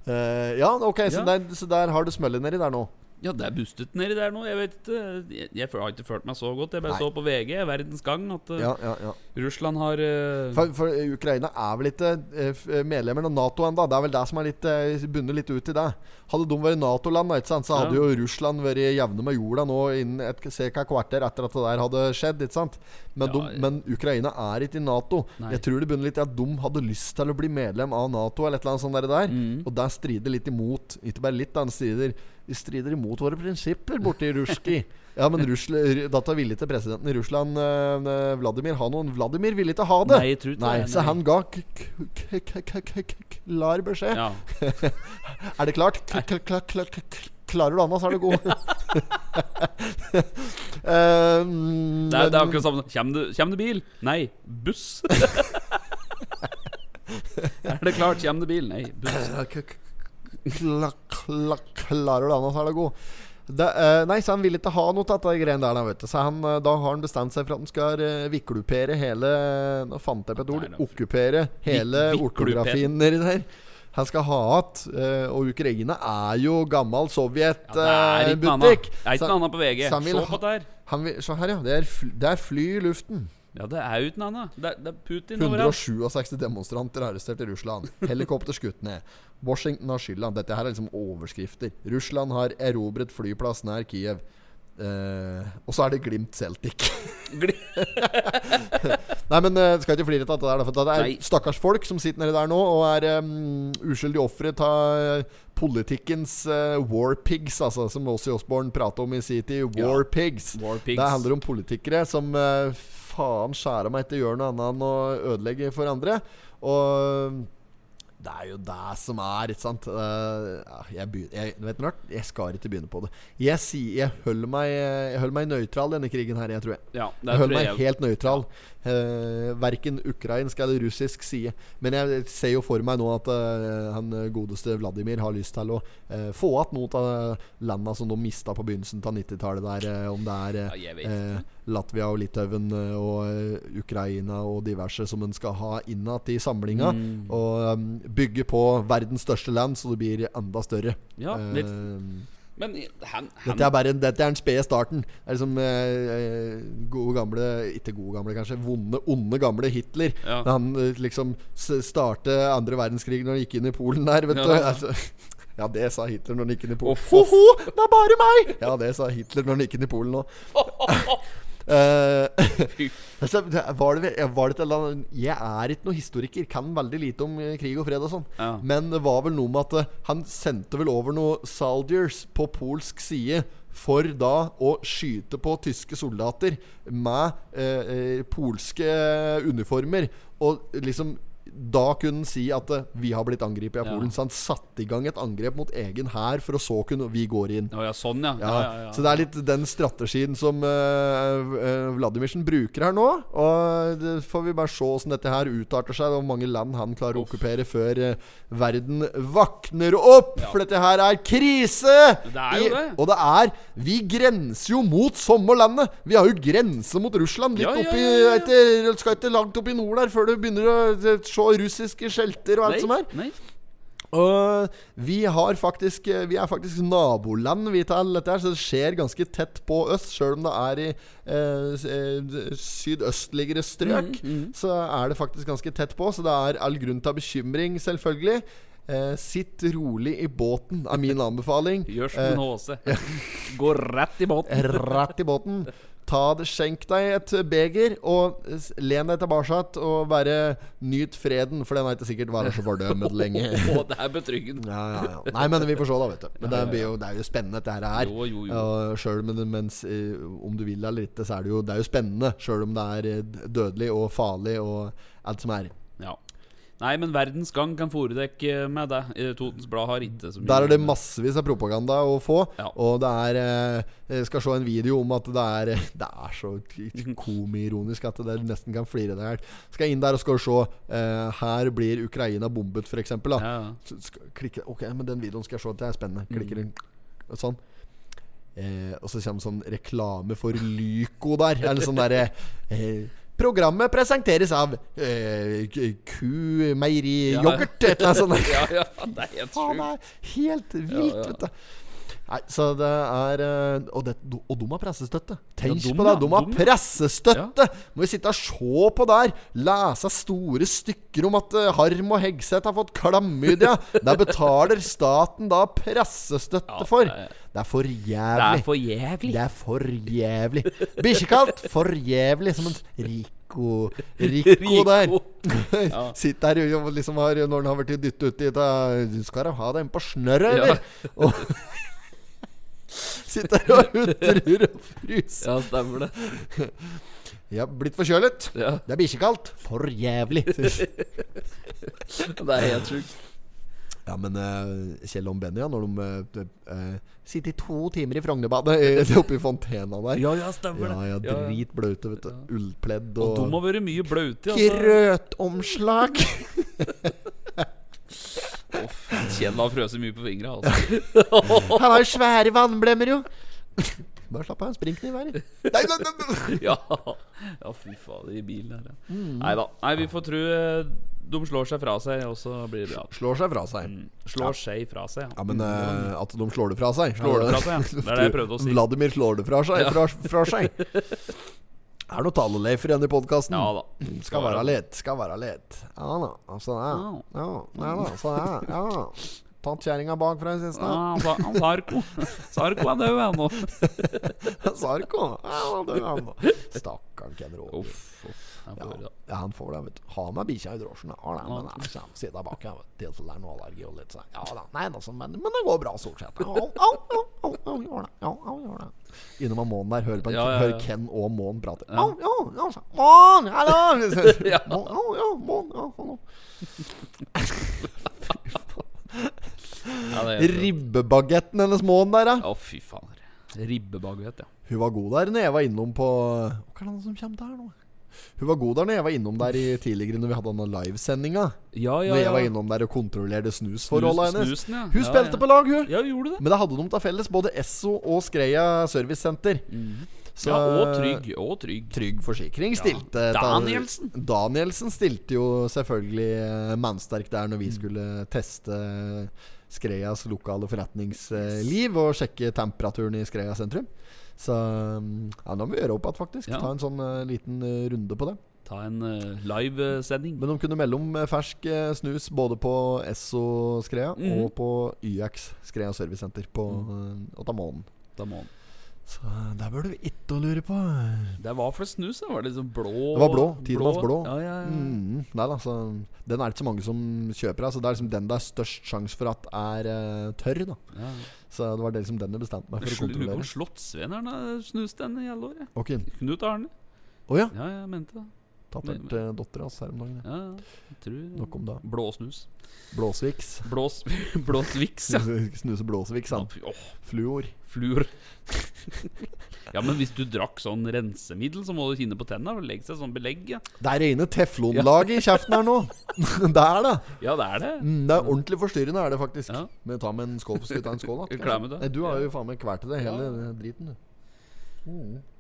uh, (laughs) ja, ok, så, Ja. Der, så der har du smøllet nedi der nå. Ja, det er bustet nedi der nå. Jeg vet ikke. Jeg, jeg har ikke følt meg så godt. Jeg bare Nei. så på VG, Verdens Gang, at eh, Ja, ja, ja. Russland har uh... For, for Ukraina er vel ikke eh, medlemmer av Nato ennå. Det er vel det som er litt eh, bundet litt ut i det. Hadde de vært Nato-land, så hadde jo Russland vært jevne med jorda nå innen et ca. kvarter etter at det der hadde skjedd. ikke sant? Men, de, men Ukraina er ikke i Nato. Nei. Jeg tror det bunner litt i at de hadde lyst til å bli medlem av Nato, eller et eller annet sånt der. Mm. Og det strider litt imot Ikke bare litt, det strider, det strider imot våre prinsipper borti Ruski. Ja, men Russland, dette ville ikke presidenten i Russland, eh, Vladimir, ha noen. Vladimir ville ikke ha det. Nei, jeg tror ikke Nei, det, så nei. han ga k- k- k- k- k- k- klar beskjed. Ja. Er det klart? K k k k k klarer du Anna, så er du god. um, Det er, det er akkurat samme. Kjem det, kjem det bil? Nei. Buss? er det klart? Kjem det bil? Nei. Buss. Kla, kla, Klarer du den, så er du god. Det, uh, nei, så han ville ikke ha noe av de greiene der. Vet du. Så han, eh, da har han bestemt seg for at han skal uh, viklupere hele Nå fant jeg på et ord. Okkupere hele ortografien nedi der. Han skal ha igjen. Uh, og Ukraina er jo gammel Ja, det er ikke noe annet. Det på VG. så han vil Se på det her. Han vil, så her, ja. Det er, fly, det er fly i luften. Ja, det er uten annet. Det er, det er Putin overalt. 167 demonstranter arrestert i Russland. Helikopter skutt ned. Washington har skylda. Dette her er liksom overskrifter. Russland har erobret flyplass nær Kiev. Eh, og så er det Glimt Celtic. (laughs) Nei, men uh, skal ikke flire av det der. For det er Nei. stakkars folk som sitter nedi der nå og er um, uskyldige ofre av politikkens uh, war pigs, altså, som Åssi Osborn prater om i sin tid. War pigs. War pigs. Det handler om politikere som uh, faen skjære meg ikke gjør noe annet enn å ødelegge for andre. Og det er jo det som er, ikke sant. Eh, jeg, begynner, jeg, jeg skal ikke begynne på det. Jeg, sier- jeg holder meg, jeg holder meg nøytral denne krigen her, jeg tror jeg. Ja, Jeg holder meg jeg. helt nøytral. Uh, verken ukrainsk eller russisk side. Men jeg ser jo for meg nå at eh, han godeste Vladimir har lyst til å eh, få igjen noen av landa som de mista på begynnelsen av 90-tallet der. eh, om det er Ja, eh. Latvia og Litauen eh, og eh, Ukraina og diverse som en skal ha innad i samlinga. Mm. Og um, bygge på verdens største land, så det blir enda større. Ja, litt. Men han, han dette er bare en, dette er den spede starten. Det er liksom eh, gode gamle Ikke gode gamle, kanskje. Vonde, onde gamle Hitler. Ja. Da han eh, liksom startet starte andre verdenskrig når han gikk inn i Polen der, vet Ja. du. (laughs) Altså, ja, det sa Hitler når han gikk inn i Polen. Ho-ho, det er bare meg! Ja, det sa Hitler når han gikk inn i Polen nå. (laughs) Eh, (laughs) altså, var det, var det annet Jeg er ikke noen historiker, kan veldig lite om eh, krig og fred og sånn. Ja. Men det var vel noe med at uh, han sendte vel over noen soldiers på polsk side for da å skyte på tyske soldater med uh, polske uniformer. Og liksom da kunne han si at eh, vi har blitt angrepet av Ja. Polen. Så han satte i gang et angrep mot egen hær, for å så kunne vi går inn. Å ja, sånn, ja. Ja, Ja, ja, ja. Så det er litt den strategien som uh, Vladimirsen bruker her nå. Og det får vi bare se åssen dette her utarter seg, og hvor mange land han klarer å okkupere før uh, verden vakner opp! Ja. For dette her er krise! Det er jo I- det. Og det er Vi grenser jo mot sommerlandet! Vi har jo grense mot Russland. Litt Ja, ja, oppi ja, ja. etter- Skal ikke langt opp i nord der før du begynner å eh, se russiske skjelter og alt som er. Nei. Og vi har faktisk Vi er faktisk naboland vi til dette her, så det skjer ganske tett på oss. Sjøl om det er i eh, sydøstligere strøk, sydøstligere strøk, så er det faktisk ganske tett på. Så det er all grunn til bekymring, selvfølgelig. Eh, sitt rolig i båten, er min (laughs) anbefaling. Gjør som en HC. Gå rett i båten. (laughs) Rett i båten. Ta det, Skjenk deg et beger, og len deg tilbake og bare nyt freden, for den har ikke sikkert vært så fordømt lenge. (laughs) Oh, det er betryggende. Ja, ja, ja. Nei, men vi får se, da, vet du. Men det, blir jo, det er jo spennende, dette her. er. Jo, jo, Sjøl om, eh, om du vil eller ikke, så er det jo, det er jo spennende. Sjøl om det er eh, dødelig og farlig og alt som er. Ja. Nei, men Verdens Gang kan foredekke med det. Eh, Totens Blad har ikke så mye Der er det massevis av propaganda å få. Ja. Og det er eh, Jeg skal se en video om at det er Det er så komiironisk at det nesten kan flire deg i hjel. Skal inn der og skal se eh, Her blir Ukraina bombet, f.eks. Ja. Klikker, Ok, men den videoen skal jeg se. Det er spennende. Klikker inn sånn. Eh, og så kommer sånn reklame for Lyco der. Eller sånn derre eh, Programmet presenteres av eh, Kumeieriyoghurt, ku, meieri, Ja. yoghurt. Et eller annet sånt. (laughs) ja, ja, det er helt sjukt. Faen, det er helt vilt, vet du. Nei, så det er eh, Og, det, og de har pressestøtte. Tenk Ja, de, på det! ja, De har de. pressestøtte! Må vi sitte og se på der. Lese store stykker om at eh, Harm og Hegseth har fått klamydia. Der betaler staten da pressestøtte Ja, for. det er- for jævlig Det er for jævlig. Bikkjekaldt for jævlig. Som en Rico Rico (laughs) der. (laughs) Ja. Sitter her og liksom har Når han har vært dyttet uti Du skal da ha deg på snørret, Ja. eller? Og Sitter og hutrer og fryser. Ja, stemmer det. Jeg har blitt forkjølet. Ja, Det er bikkjekaldt. For jævlig. det er helt sjukt. Ja, men uh, Kjell og Benny, ja, når de uh, uh, sitter i to timer i Frognerbadet eh, (laughs) oppe i fontena der Ja, ja, stemmer Ja, ja, det. Ja, ja. dritblaute, vet du. Ullpledd Og og, de har vært mye blaute. Altså. Krøtomslag. (laughs) Uff, Kjell har frøst mye på fingra. Altså. (laughs) Han har jo svære vannblemmer, jo. (laughs) Bare slapp av, en sprinkniv i (laughs) Nei, nei, nei, nei. Ja. ja, fy faen, i bilen her. Ja. Mm. Nei da. Nei, vi får tro eh, de slår seg fra seg, og så blir det bra. Slår seg fra seg. Mm. Slår seg fra seg, Ja, men uh, at de slår det fra seg. Slår det fra seg, ja. Det er det jeg prøvde å si. Vladimir slår det fra seg. Fra, fra seg. Er det noe taleleifer igjen i podkasten? Ja da. Skal være litt, skal være litt. Ja da. Altså, ja. Ja, ja da. Så ja. ja. Tatt kjerringa bakfra i siste. Ja, Sarko. Sarko er død ennå. (laughs) Sarko. Ja, han er han ennå. Stakkaren Ken Roger. Får det. Ja, han får det, vet du. Ha med bikkja i drosjen. Ja, nei, men jeg kommer sitte bak her, vet du. Tilfelle det er noe allergi og litt sånn. Ja da. Nei, da, men, men det går bra stort sett. Ja, ja, ja, ja, ja, gjør det. Ja, ja, gjør det. Innom av Månen der. Hører, på en, Ja, ja, ja. hører Ken og Månen prate. Ja, Ja. (laughs) ja, ja. så- Månen, hallo! Ja. Ja, ja, Månen, ja, hallo. Ja, helt- Ribbebagetten hennes Månen der, ja. Å, fy faen. Ribbebagett, ja. Hun var god der når jeg var innom på Hva er det som kommer der nå? Hun var god der når jeg var innom der i tidligere Når vi hadde denne livesendinga. Ja, ja, Når ja. jeg var innom der og kontrollerte snusforholdet hennes. Snusen, ja. Hun Ja, spilte ja. på lag, hun. Ja, hun gjorde det. Men det hadde de til felles, både Esso og Skreia Servicesenter. Så- Ja, og Trygg. Og Trygg. Trygg Forsikring stilte Danielsen. Danielsen stilte jo selvfølgelig eh, mannsterk der når vi skulle teste Skreias lokale forretningsliv og sjekke temperaturen i Skreia sentrum. Så mm, ja, da må vi gjøre opp igjen, faktisk. Ja. Ta en sånn uh, liten uh, runde på det. Ta en uh, livesending. Men de kunne melde om fersk snus både på Esso Skrea Mhm. og på YX-skrea Servicesenter på mm. Otamånen. Da Ta den. Så eh, der bør du ikke lure på. Det var for snus, det var det liksom blå Det var blå. Tidemanns blå. Ja, ja, ja. Mm, nei da, så Den er det ikke så mange som kjøper. Altså, det er liksom den det er størst sjanse for at er uh, tørr. da ja. Så det var det liksom den jeg bestemte meg for å kontrollere. om Slottsvenneren har snust den i alle år. Ja. Ok, Knut Arne. Oh, ja. Ja, jeg mente det. Tatt hørt uh, dattera hans her om dagen. ja. Jeg tror Nok om det. Blåsnus. Blåsviks. Blås, (laughs) blåsviks, ja. (laughs) Snuse blåsviks, han. Ja, oh. Fluor. fluor. (laughs) ja, men hvis du drakk sånn rensemiddel, så må du kinne på tenna og legge seg sånn belegg. Ja, Det er rene teflonlaget i kjeften her nå! det er det. ja det er det. Mm, det er ordentlig forstyrrende, er det faktisk. Ja. Men ta med en skål på skuta, en skål. Nei, du har jo faen meg kvalt til det hele driten, du.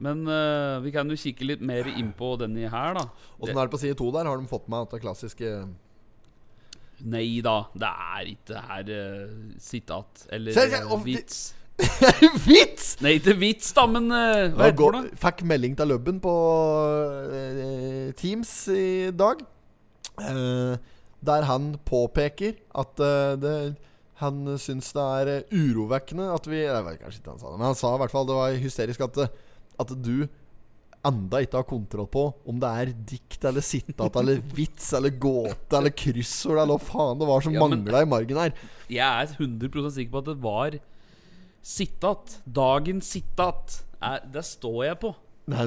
Men uh, vi kan jo kikke litt mer innpå denne her, da. Åssen er det på side to der? Har de fått med at det klassiske Nei da, det er ikke her uh, sitat eller Se, se, om, vits. (laughs) Vits! Nei, ikke vits, da, men uh, hva er det fikk melding til Løbben på uh, Teams i dag. eh, der han påpeker at eh, det, han syns det er eh, urovekkende at vi Jeg vet kanskje ikke han sa det, men han sa i hvert fall det var hysterisk at, eh, at du enda ikke har kontroll på om det er dikt eller sitat eller (laughs) vits eller gåte eller kryssord eller hva faen det var som Ja, mangla i margen her. Jeg er 100% sikker på at det var sitat. Dagens sitat. Er, det står jeg på. Nei,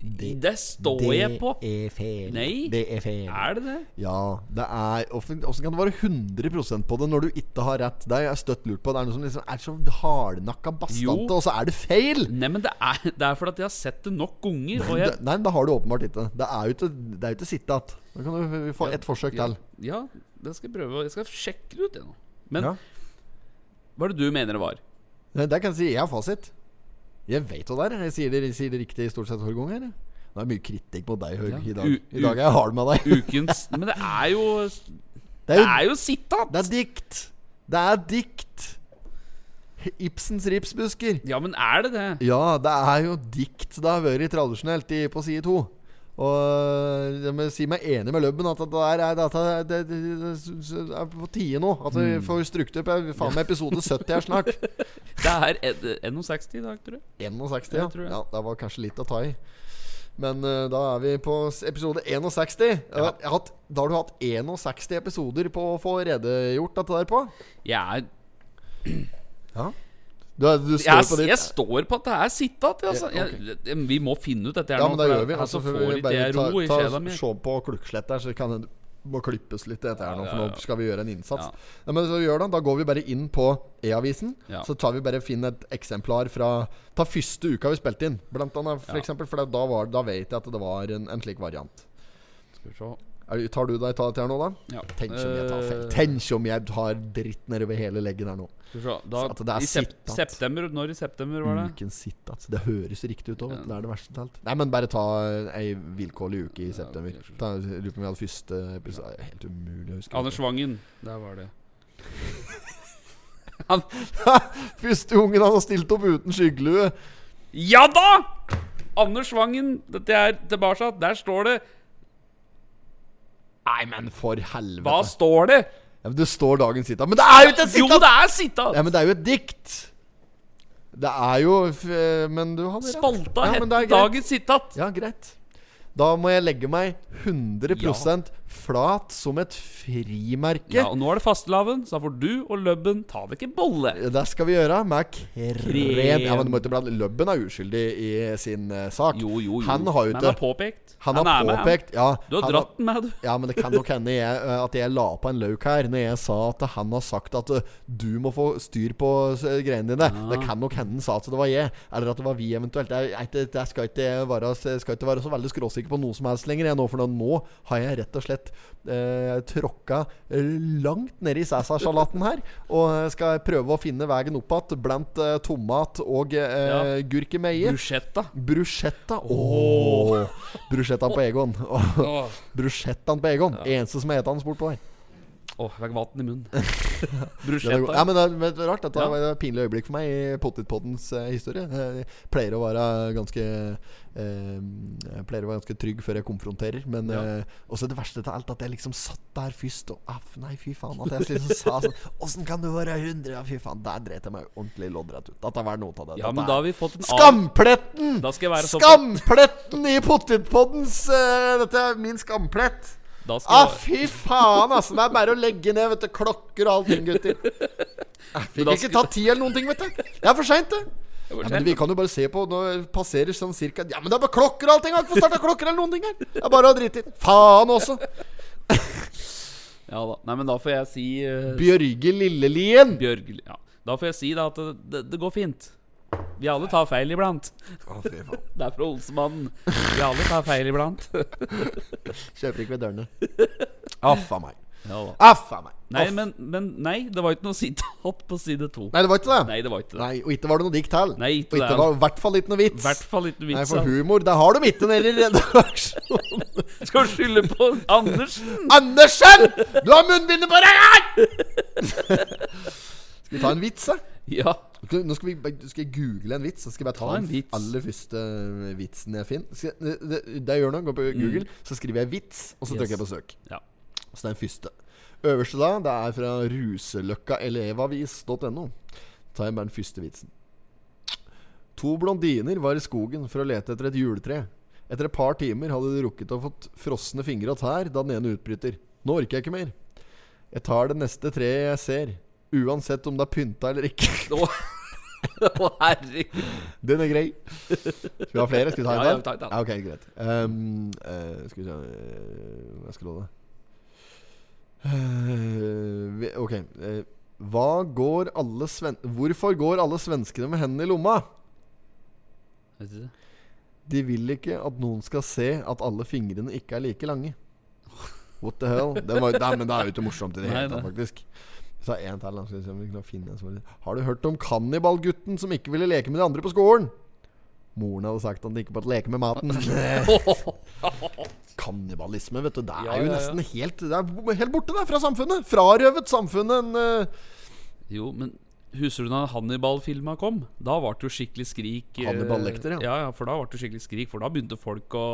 Det står jeg på. Det er feil. Nei. Det er feil. Er det det? Ja, det er Åssen kan det være 100% på det når du ikke har rett? Det er jeg støtt lurt på. Det er noe som liksom er så hardnakka bastante, og så er det feil! Nei, men det er, det er fordi at jeg har sett det nok ganger. Nei, jeg, Det, men det har du åpenbart ikke. Det er jo ikke, det er jo ikke sitat. Da kan du få ett forsøk til. ja, det skal jeg prøve. Jeg skal sjekke det ut, jeg nå. Men Ja. hva er det du mener det var? Nei, Der kan jeg si jeg har fasit. Jeg vet hva det er. Jeg sier det, jeg sier det riktig stort sett hver gang. her. Det er mye kritikk mot deg, Høg, Ja. i dag. I dag er jeg hard med deg. Ukens Men det er jo Det Det er jo, er jo sitat! det er dikt. Det er dikt. Ibsens ripsbusker. Ja, men er det det? Ja, det er jo dikt det har vært tradisjonelt i, på side to. Og jeg må si meg enig med Løbben at det er, det, det, det, det er på tide nå. At vi får struktur på faen meg episode 70 her snart. (laughs) Det er en- 61 i dag, tror jeg. 61, Ja, Jeg jeg. ja. Det var kanskje litt å ta i. Men uh, da er vi på episode 61. Ja. har, hatt, da har du hatt 61 episoder på å få redegjort dette der på? Jeg er Du, du står jeg, på ditt jeg står på at det er sitat. Altså. Ja, jeg, vi må finne ut dette her Ja, nå. men da gjør vi. altså, Altså, får vi bare ta, ro i ta, sjela mi. Se på klukkslett der, så kan det må klippes litt dette her nå, for nå skal vi gjøre en innsats. Ja. Men så gjør det, Da går vi bare inn på E-avisen. Ja. Så tar vi bare finn et eksemplar fra Ta første uka vi spilte inn, blant annet. For Ja. eksempel, for da, var, da vet jeg at det var en, en slik variant. Skal vi se. Er, tar du deg ta dette her nå, da? Ja. Tenk om jeg tar feil. Eh, Tenk om jeg har dritt nedover hele leggen her nå. Da, Så det er I sep september Når i september var det? Uken sitt, altså. Det høres riktig ut òg. Det er det verste talt alt. Nei, men bare ta ei vilkårlig uke i september. lurer på om vi hadde første episode Helt umulig å huske. Anders Vangen. Der var det. (laughs) (laughs) Første ungen han har stilt opp uten skyggelue. Ja da! Anders Vangen. Dette er tilbake. Der står det Nei, men for helvete. Hva står det? Ja, men det står dagens sitat. Men det er jo ikke et Jo, det er sitat! Ja, men det er jo et dikt. Det er jo f- Men du hadde rett. Spalta Ja, greit. dagens sitat. Ja, greit. Da må jeg legge meg 100 flat som et frimerke. Ja, og nå er det fastelavn, så da får du og Løbben ta vekk en bolle. Det skal vi gjøre med krem. Krem. Ja, men du må ikke blande Løbben er uskyldig i sin eh, sak. Jo, jo, jo. Han har jo Men han har påpekt. Han har han. påpekt ja, Du har dratt den med, du. Ja, men det kan nok hende jeg, eh, at jeg la på en løk her Når jeg sa at han har sagt at eh, du må få styr på greiene dine. Det kan nok hende han sa at det var jeg, eller at det var vi eventuelt. Jeg, jeg, jeg skal, ikke være, skal ikke være så veldig skråsikker på noe som helst lenger, jeg nå, for nå har jeg rett og slett eh, tråkka langt nedi Cæsar-salaten her. Og skal prøve å finne veien opp igjen blant eh, tomat og eh, Ja. gurkemeie. Bruschetta. Bruschetta. Oh. Bruschettaen på Egon. (laughs) Oh. Bruschettaen på Egon. Eneste som heter hans bortpå der. Åh, jeg fikk vann i munnen. (laughs) Bruschetta. ja, men det er, men det er rart. Dette Ja. var et pinlig øyeblikk for meg i Pottitpoddens eh, historie. Jeg pleier å være ganske eh, Jeg pleier å være ganske trygg før jeg konfronterer. Men Ja. eh, også det verste til alt, at jeg liksom satt der først og aff, Nei, fy faen. At jeg liksom (laughs) sa sånn Åssen kan du være 100? Ja, fy faen. Der dreit jeg meg ordentlig loddrett ut. Dette var noe av det. Ja, men da har vi fått en av... Skampletten! Skampletten i Pottitpoddens uh, Dette er min skamplett. Da skal Ah, fy faen, altså. Det er bare å legge ned vet du, klokker og allting, gutter. Jeg fikk ikke ta tid eller noen ting, vet du. Det er for seint, det. Ja, men Vi kan jo bare se på Nå passerer sånn cirka Ja, men det er bare klokker og allting! Jeg har ikke fått starta klokker eller noen ting her. Det er bare å drite i. Faen også. Ja da. Nei, men da får jeg si uh, Bjørge Lillelien. Bjørge, Ja. Da får jeg si da at det, det, det går fint. Vi alle tar feil iblant. Å, fy faen. (laughs) Det er fra Olsemannen. Vi alle tar feil iblant. (laughs) Kjøper ikke ved dørene. (laughs) Aff a meg. Ja da. Aff a meg. Nei, Aff. men, men nei, det var ikke noe sitat på side to. Nei, det var ikke det. Nei, det var ikke det. Nei, Og ikke var det noe dikt til. Nei, ikke og ikke det. var i hvert fall ikke noe vits. hvert fall ikke Nei, vits. for av. humor, det har de ikke nede i redaksjonen. Skal du skylde på Andersen? Andersen! Du har munnbindet på deg! Skal vi ta en vits, da? (laughs) Ja. Nå skal, vi, skal jeg google en vits. Så skal jeg bare ta, Ta en den aller første vitsen jeg finner. Skal, det, det, det jeg gjør nå, går på Google, så skriver jeg 'vits', og så Mm. Yes. trykker jeg på 'søk'. Ja. Så det er den første. Øverste da, det er fra ruseløkkaelevavis.no. tar jeg bare den første vitsen. To blondiner var i skogen for å lete etter et juletre. Etter et par timer hadde de rukket å fått frosne fingre og tær da den ene utbryter. Nå orker jeg ikke mer. Jeg tar det neste treet jeg ser, uansett om det er pynta eller ikke. (laughs) Å, herregud. Den er grei. Skal vi ha flere? Skal vi ta en Ja, ja, vi tar en til. Ok, greit. Ehm, eh, skal vi se eh, Hva skal love. Eh, vi- Ok. eh, hva går alle sven Hvorfor går alle svenskene med hendene i lomma? Vet du det? De vil ikke at noen skal se at alle fingrene ikke er like lange. (laughs) What the hell? Den var, nei, men det er jo ikke morsomt i det Nei, hele tatt, nei. Faktisk. sa én til. Skal vi se om vi kan finne en som Har du hørt om kannibalgutten som ikke ville leke med de andre på skolen? Moren hadde sagt at han ikke måtte leke med maten. (laughs) Kannibalisme, vet du. Det er jo nesten helt Det er helt borte der fra samfunnet. Frarøvet samfunnet en uh... Jo, men Husker du da Hannibal-filma kom? Da ble det jo skikkelig skrik. eh, Hannibal Lecter, ja. ja. Ja, for da ble det skikkelig skrik For da begynte folk å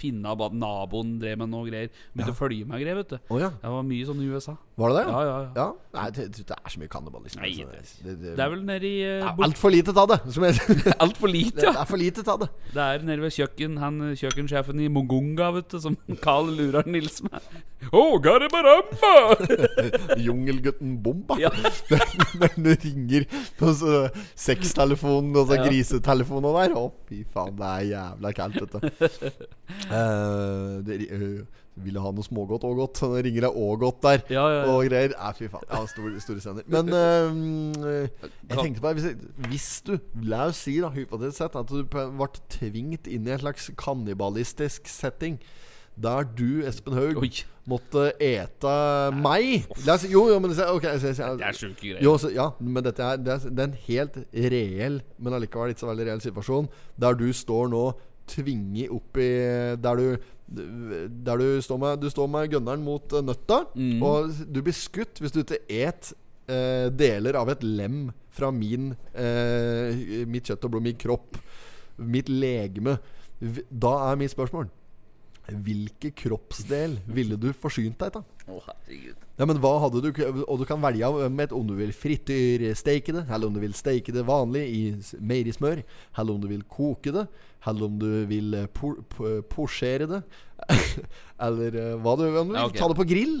finne av at naboen drev med noe greier. Begynte å følge med greier, vet du. Oh, ja. Det var mye sånn i USA. Var det det? Ja, ja, ja. Ja? Nei, det, det er så mye kannibalisme. Nei, altså. det- det, det, er vel nede i uh, er altfor lite av det. (laughs) Altfor lite, ja. Det er for lite av det. Det er nede ved kjøkken Han kjøkkensjefen i Mongunga, vet du, som (laughs) Carl lurer Nils med. Å, garibaramba! (laughs) Jungelgutten Bomba. Ja. (laughs) Når du ringer på sextelefonen og så Ja. grisetelefonen der. Å, fy faen, det er jævla kaldt, vet du. (laughs) Eh, det, uh, vil du ha noe smågodt og godt? Så ringer jeg og godt der. Ja, ja, ja. Og greier. Nei, fy faen. Ja, store, store scener. Men uh, jeg tenkte på hvis, jeg- hvis du, la oss si da, hypotetisk sett, at du ble tvingt inn i en slags kannibalistisk setting. Der du, Espen Haug, Oi. måtte ete meg. La jo, jo, men det, okay, jeg, jeg, jeg, Det er sjuke greier. jo, så, ja, men dette er, det er, det er en helt reell, men allikevel ikke så veldig reell situasjon, der du står nå tvinget opp i Der du Der du står med, du står med gunneren mot eh, nøtta, Mm. og du blir skutt hvis du ikke et eh, deler av et lem fra min eh, mitt kjøtt og blod, min kropp, mitt legeme. Da er mitt spørsmål Hvilken kroppsdel ville du forsynt deg av? Å, herregud. Ja, men hva hadde du Og du kan velge med om du vil frityrsteke det, eller om du vil steike det vanlig i meierismør, eller om du vil koke det, eller om du vil eh, por, det, (laughs) eller eh, hva du om du vil. Ja, okay. Ta det på grill.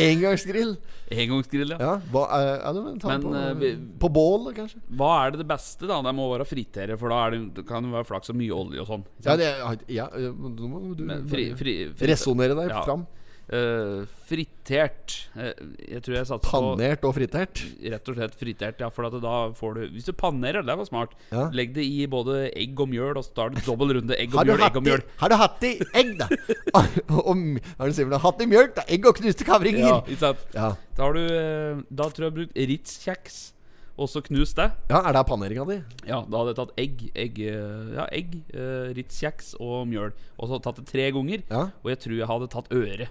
Engangsgrill. (laughs) Engangsgrill, ja. Ja, hva, eller, ta Men, det på, eh, vi- på bål, kanskje. Hva er det det beste, da? Det må være fritere, for da det, det kan det være flaks og mye olje og sånn. Ja, det, ja, ja, nå må du fri, fri, fri, resonnere deg Ja. fram. Eh, fritert. Uh, jeg tror jeg satser på Pannert og fritert. Rett og slett fritert, ja. For at da får du Hvis du pannerer, det var smart. Ja. Legg det i både egg og mjøl, og så tar du dobbel runde egg og mjøl, egg og mjøl. har du hatt i egg, da? (laughs) og, det du? Hatt i mjølk, da? Egg og knuste kavringer? Ja, ikke sant? Ja. Da har du eh, Da tror jeg jeg har brukt Ritz-kjeks. Og så knust det. ja, er det paneringa di? Ja, da hadde jeg tatt egg, egg Ja, egg, uh, Ritz-kjeks og mjøl. Og så tatt det tre ganger. Ja. Og jeg tror jeg hadde tatt øre.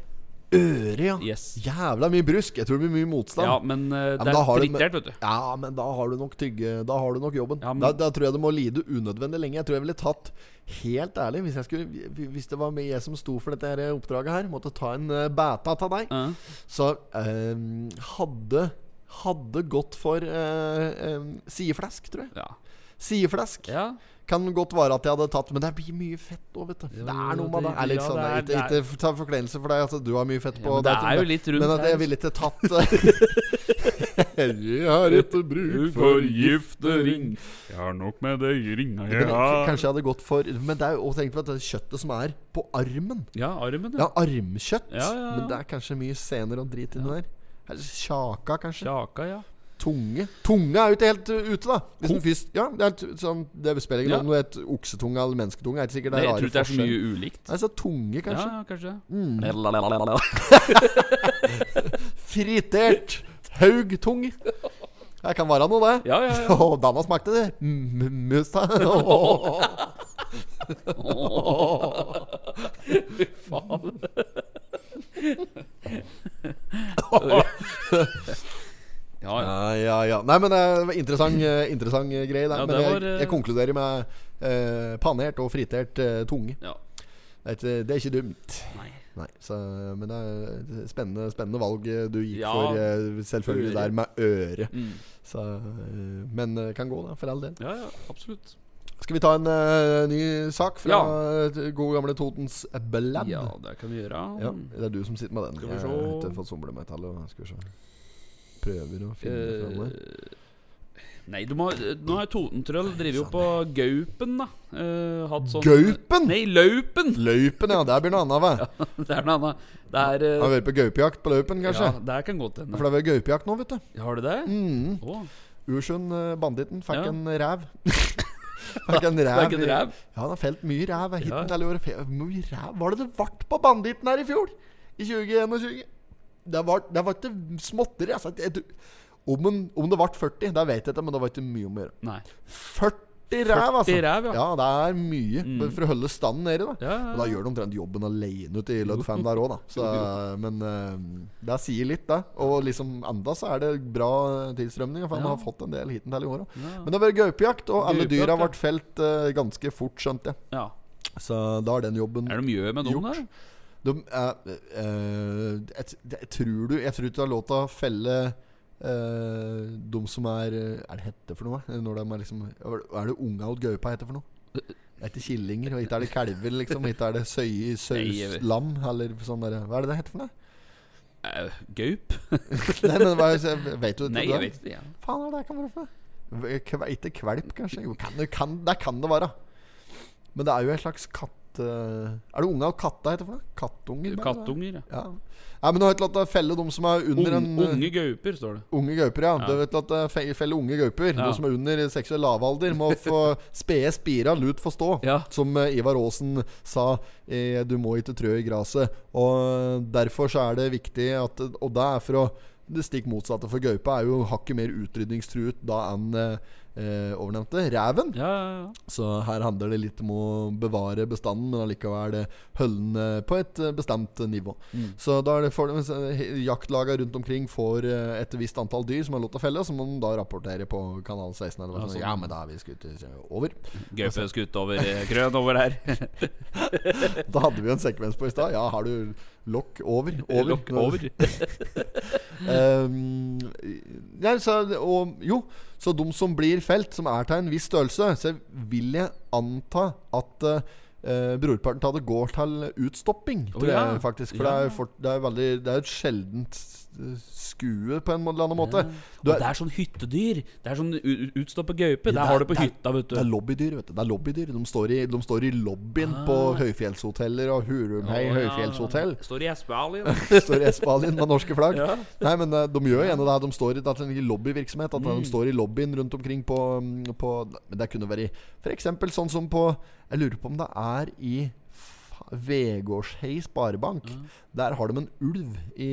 Øre, ja. Yes. Jævla mye brusk. Jeg tror det blir mye motstand. Ja, men eh, Ja, men det er frittert, du- vet du. Ja, men da har du nok tygge Da har du nok jobben. Ja, men- da, da tror jeg det må lide unødvendig lenge. Jeg tror jeg ville tatt Helt ærlig, hvis, skulle, hvis det var meg jeg som sto for dette her oppdraget her, måtte ta en uh, bæta av deg, uh. så eh, hadde Hadde gått for uh, sideflesk, tror jeg. Ja. Sideflesk. ja. Kan godt være at jeg hadde tatt Men det blir mye fett òg, vet du. Det er noe med det. det- Er litt sånn, ikke, det er- ikke ta forkleinelse for deg at du har mye fett Ja, på men det er jo litt rundt Men at jeg ville ikke tatt (laughs) Jeg har ikke bruk for giftering. Jeg har nok med det i ringa jeg k- Kanskje jeg hadde gått for Men det er jo tenkt på at det kjøttet som er på armen Ja, armen, Ja, armkjøtt. Ja, ja, ja. Men det er kanskje mye senere og drit inni der. Eller Kjaka, kanskje. Kjaka, ja. Tunge. Tunge er jo ikke helt uh, ute, da. Hvis den først, ja, det, er sånn, det spiller ingen Ja. rolle om det er oksetunge eller mennesketunge. Er ikke sikkert det er Nei, jeg tror det er så mye ulikt. Nei, så tunge, Ja, kanskje. ja, kanskje (laughs) Fritert haugtung. Det kan være noe, det. Ja, ja, ja. Å, Danna smakte det. M- Musta. (laughs) Fy faen. (laughs) ja, ja. Ja, ja, ja. Nei, men eh, det var interessant, (clears throat) eh, interessant eh, greie der. Men jeg, var, jeg konkluderer med eh, panert og fritert eh, tunge. ja. Det er, ikke, det er ikke dumt. Nei. Nei, så, men det er spennende, spennende valg du gikk for. Selvfølgelig der med øret. Mm. Så, men kan gå, da, for all del. Ja, ja, absolutt. Skal vi ta en uh, ny sak fra Ja. gode gamle Totens Blad? Ja, det kan vi gjøre. Ja, det er du som sitter med den. Skal vi Jeg se. har ikke fått og Skal vi se. Prøver å finne uh, fram der. Eh, Nei, du må, nå har Totentrøll drevet jo på Gaupen, da. Uh, hatt sånn Gaupen? Nei, Laupen! Løypen, ja. Der blir noe annet, (laughs) Ja, Det er noe annet. Det er uh, Har vært på gaupejakt på Løypen, kanskje? Ja, det kan godt hende. For det har vært gaupejakt nå, vet du. Har du det? Mm. Oh. Ursund banditten fikk Ja. en ræv. (laughs) fikk en (laughs) ræv. Ja, han har felt mye ræv. Ja. Fe- Hvor mye ræv var det det ble på banditten her i fjor? I 2021? Det var, det var ikke småtteri. Altså. Om, en, om det ble 40, det vet jeg ikke, men det var ikke mye om å gjøre. Nei. 40 ræv, altså! 40 ræv, ja. ja, det er mye. Mm. For å holde standen nede, da. Ja, ja, da gjør de omtrent jobben alene ute i 5 der òg, da. (laughs) Så, men uh, det sier litt, det. Og liksom enda så er det bra tilstrømning. For han har fått en del hittil i år òg. Men det har vært gaupejakt, og alle dyra ble felt uh, ganske fort, skjønte jeg. ja. Så da er den jobben gjort. Er det mye med noen Gjort. der? De, uh, uh, jeg, jeg tror du Jeg tror du har lov til å felle uh, de som er Er det hette for noe? Når de er liksom Er det unga og gaupa heter for noe? Det er ikke killinger, og ikke er det kalver, liksom. Ikke er det søy, Nei, jeg eller sånn der Hva er det det heter for noe? Uh, gaup? (laughs) Nei, men hva, er vet du Nei, jeg vet ikke. Ja. Faen er det kan være for noe? Ikke kvalp, kanskje? Jo, kan, det- kan, det kan det være. Men det er jo en slags katt... eh, Er det unga og katta heter for noe? Kattunger? bare. Kattunger, ja. Ja. Nei, men du har et eller annet felle de som er under Ung, en eh, unge gauper, står det. Unge gauper, ja. Ja. Du vet at fe- felle unge gauper, Ja. de som er under seksuell lavalder, må få (laughs) spede spira lut få stå. Ja. Som eh, Ivar Aasen sa, du må ikke trø i gresset. Og derfor så er det viktig at Og det er for å Det stikk motsatte, for gaupa er jo hakket mer utrydningstruet da enn eh, overnevnte reven. Ja, ja, ja. Så her handler det litt om å bevare bestanden, men allikevel det holde den på et eh, bestemt nivå. Mm. Så da er det for, eh, jaktlagene rundt omkring får eh, et visst antall dyr som er lov til å felle, må de da rapportere på Kanal 16. Eller hva Ja, sånn. ja, men da er vi skutt over. Gaupe skutt over eh, over her. (laughs) Da hadde vi jo en sekvens på i stad. Ja, har du lokk over? (laughs) Over. Lokk over. (laughs) um, ja, så, og, jo, så de som blir felt, som er til en viss størrelse, så vil jeg anta at uh, brorparten av det går til utstopping. tror oh, ja. jeg faktisk For Ja. det, er for, det er veldig Det er et sjeldent skue, på en eller annen måte. Du Og er- det er sånn hyttedyr. Det er sånn utstoppet gaupe. Ja, Der det har du på det er- hytta, vet du. Det er lobbydyr, vet du. Det er lobbydyr De står i, de står i lobbyen Ah. på høyfjellshoteller og Hurumhei Å, ja. høyfjellshotell. Står i Espalien. (laughs) står i Espalien med norske flagg. Ja. Nei, men eh, de gjør gjerne det. De står i det er en lobbyvirksomhet. At Mm. de står i lobbyen rundt omkring på, mm, på Men det kunne vært f.eks. sånn som på Jeg lurer på om det er i Vegårshei sparebank. Der har de en ulv i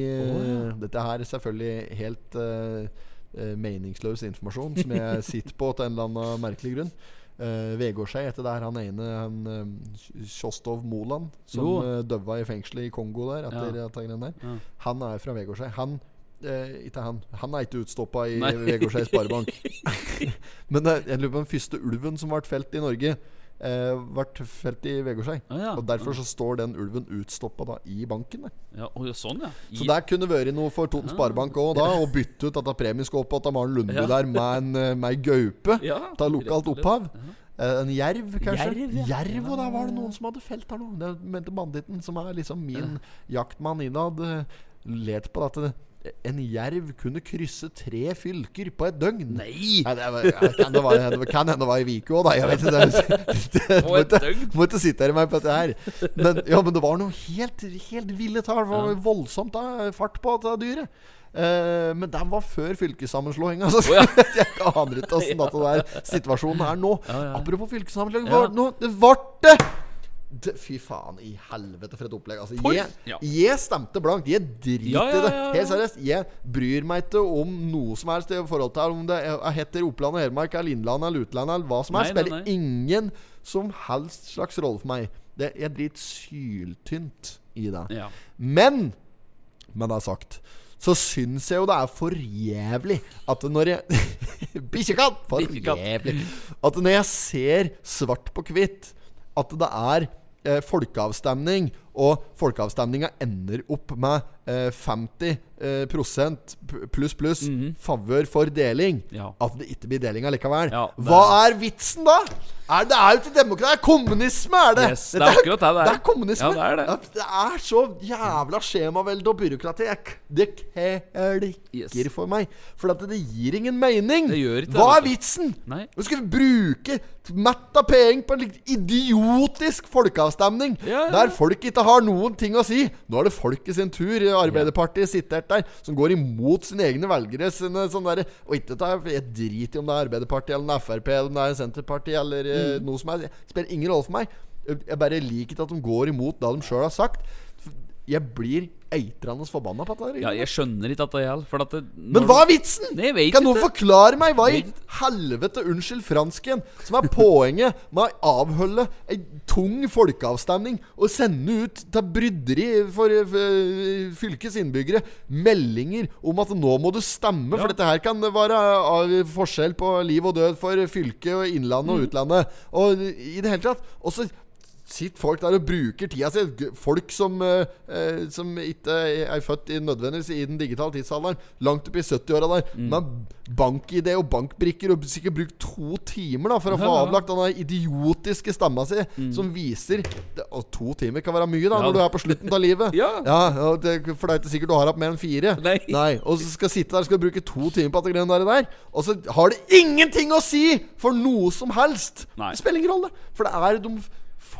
Dette her er selvfølgelig helt eh, eh, meningsløs informasjon som jeg (laughs) sitter på til en eller annen merkelig grunn. Uh, Vegårshei heter der han ene han, uh, Kjostov Moland, som Jo. uh, døva i fengselet i Kongo der. Etter Ja. der. Ja. Han er fra Vegårshei. Han eh, ikke han. Han er ikke utstoppa i. Vegårshei Sparebank. (laughs) (laughs) Men eh, jeg lurer på den første ulven som ble felt i Norge, eh, ble felt i Vegårshei. Ah, ja. Og derfor så står den ulven utstoppa da i banken. Ja, og sånn, ja. Så der kunne vært noe for Toten Sparebank òg, da. Å bytte ut dette premieskåpet til Maren Lundby Ja. der med en, eh, med en gaupe. Ta lokalt opphav. Eh, en jerv, kanskje? Jerv, ja. Jerv, og der var det noen som hadde felt her nå. Det mente banditten, som er liksom min jaktmann innad, lert lært på dette. En jerv kunne krysse tre fylker på et døgn. Nei! Nei, det var, ja, kan det kan hende det var i Vike òg, da. Jeg vet ikke. Det, (laughs) det, På må ikke- må ikke sitere meg på dette her. Men, ja, men det var noe helt, helt ville tall. Det var voldsomt da, fart på dette dyret. Uh, men den var før fylkessammenslåinga. Altså. Oh, ja. (laughs) jeg aner ikke åssen situasjonen er nå. Ja, ja. Apropos fylkessammenslåing. Var- Nå, det ble det! Det! Fy faen i helvete for et opplegg. Altså, jeg, ja. jeg stemte blankt. Jeg driter Ja, ja, i det. ja, ja. Helt seriøst. Jeg bryr meg ikke om noe som helst i forhold til om det er- heter Oppland og Hedmark eller Innlandet eller Utlandet eller hva som helst. Nei, nei, Spiller ingen som helst slags rolle for meg. Det, jeg driter syltynt i det. Ja. Men med det sagt så syns jeg jo det er for jævlig at når jeg (laughs) Bikkjekatt! For jævlig. At når jeg ser svart på hvitt at det er folkeavstemning og folkeavstemninga ender opp med eh, 50 eh, prosent pluss, pluss -hmm. favør for deling. Ja. at det ikke blir deling allikevel. Ja, Hva er vitsen da? Er, det er jo ikke demokrati, det er kommunisme, er det! Yes, det er akkurat det det er. Det er kommunisme. Ja, det er det. Det er så jævla skjemavelde og byråkrati. Det klikker Yes. for meg. For det gir ingen mening. Det gjør ikke Hva er vitsen? Nei. Nå skal vi bruke mett av penger på en litt idiotisk folkeavstemning der folk ikke har noen ting å si. Nå er det folket sin tur. Arbeiderpartiet sitter der som går imot sine egne velgere. Sine, sånn der, og ikke ta Jeg driter i om det er Arbeiderpartiet eller er Frp eller om det er Senterpartiet eller eh, Mm. noe som er Det spiller ingen rolle for meg. Jeg bare liker ikke at de går imot det de sjøl har sagt. Jeg blir eitrende forbanna på dette. Ja, jeg skjønner ikke at det gjelder. Det, Men hva er vitsen? Kan noen forklare meg hva i helvete, unnskyld fransken, som er poenget med å avholde ei tung folkeavstemning og sende ut til bryderi for, eh, fylkets innbyggere meldinger om at nå må du stemme, for dette her kan være av forskjell på liv og død for fylket og innlandet Mm. og utlandet. Og i det hele tatt. Og så sitter folk der og bruker tida si. Folk som, eh, eh, som ikke er født i nødvendigvis i den digitale tidsalderen. Langt opp i 70-åra der. Mm. Med bank-ID og bankbrikker og sikkert brukt to timer da for å få Ja, ja. avlagt denne idiotiske stemma si, som viser Og to timer kan være mye da Ja, når du er på slutten av livet. (laughs) Ja. og det, For det er ikke sikkert du har hatt mer enn fire. Nei. Nei. Og så skal sitte der skal du bruke to timer på at greiene der, der. Og så har det ingenting å si for noe som helst! Nei. Det spiller ingen rolle. For det er de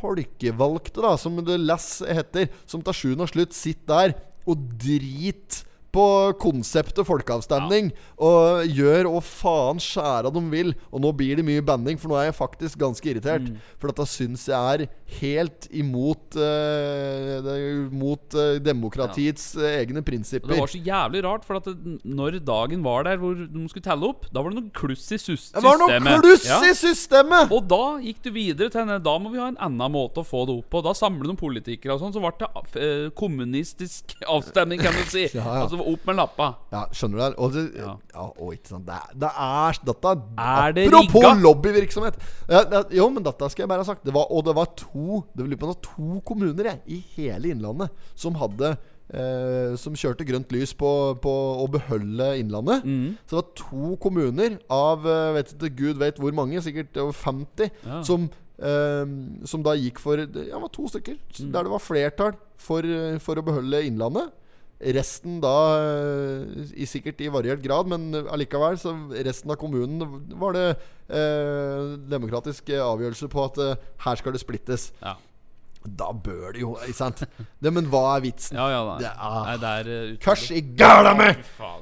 folkevalgte, da, som det Lass heter, som til sjuende og slutt sitter der og driter på konseptet folkeavstemning og gjør hva faen skjæra de vil. Og nå blir det mye banning, for nå er jeg faktisk ganske irritert. Mm. For dette syns jeg er helt imot uh, er Mot uh, demokratiets ja. egne Og prinsipper. Det var så jævlig rart, for at det, når dagen var der hvor de skulle telle opp, da var det noe kluss i systemet. Det var noe kluss Ja. i systemet! Og da gikk du videre til Da må vi ha en annen måte å få det opp på. Da samler de politikere og sånn. Så ble det eh, kommunistisk avstemning, kan du si. (laughs) Ja, ja. Altså opp med lappa. Ja, skjønner du det? Og det ja. Ja. å, ikke sant. Det er, det er dette Er det Apropos rigga? lobbyvirksomhet. Ja, det, jo, men dette skal jeg bare ha sagt. Det var, og det var to Det var på to kommuner jeg, i hele Innlandet som hadde eh, Som kjørte grønt lys på, på å beholde Innlandet. Mm. Så det var to kommuner av eh, vet ikke, Gud vet hvor mange, sikkert over 50, Ja. som Um, som da gikk for Ja, det var to stykker. Mm. Der det var flertall for, eh, for å beholde Innlandet. Resten da eh, i sikkert i variert grad, men allikevel så resten av kommunen var det eh, demokratisk avgjørelse på at eh, her skal det splittes. Ja, Da bør det jo, ikke sant? Det, men hva er vitsen? ja. ja nei. Det er- Nei, det er uh, Kars i gæla mi!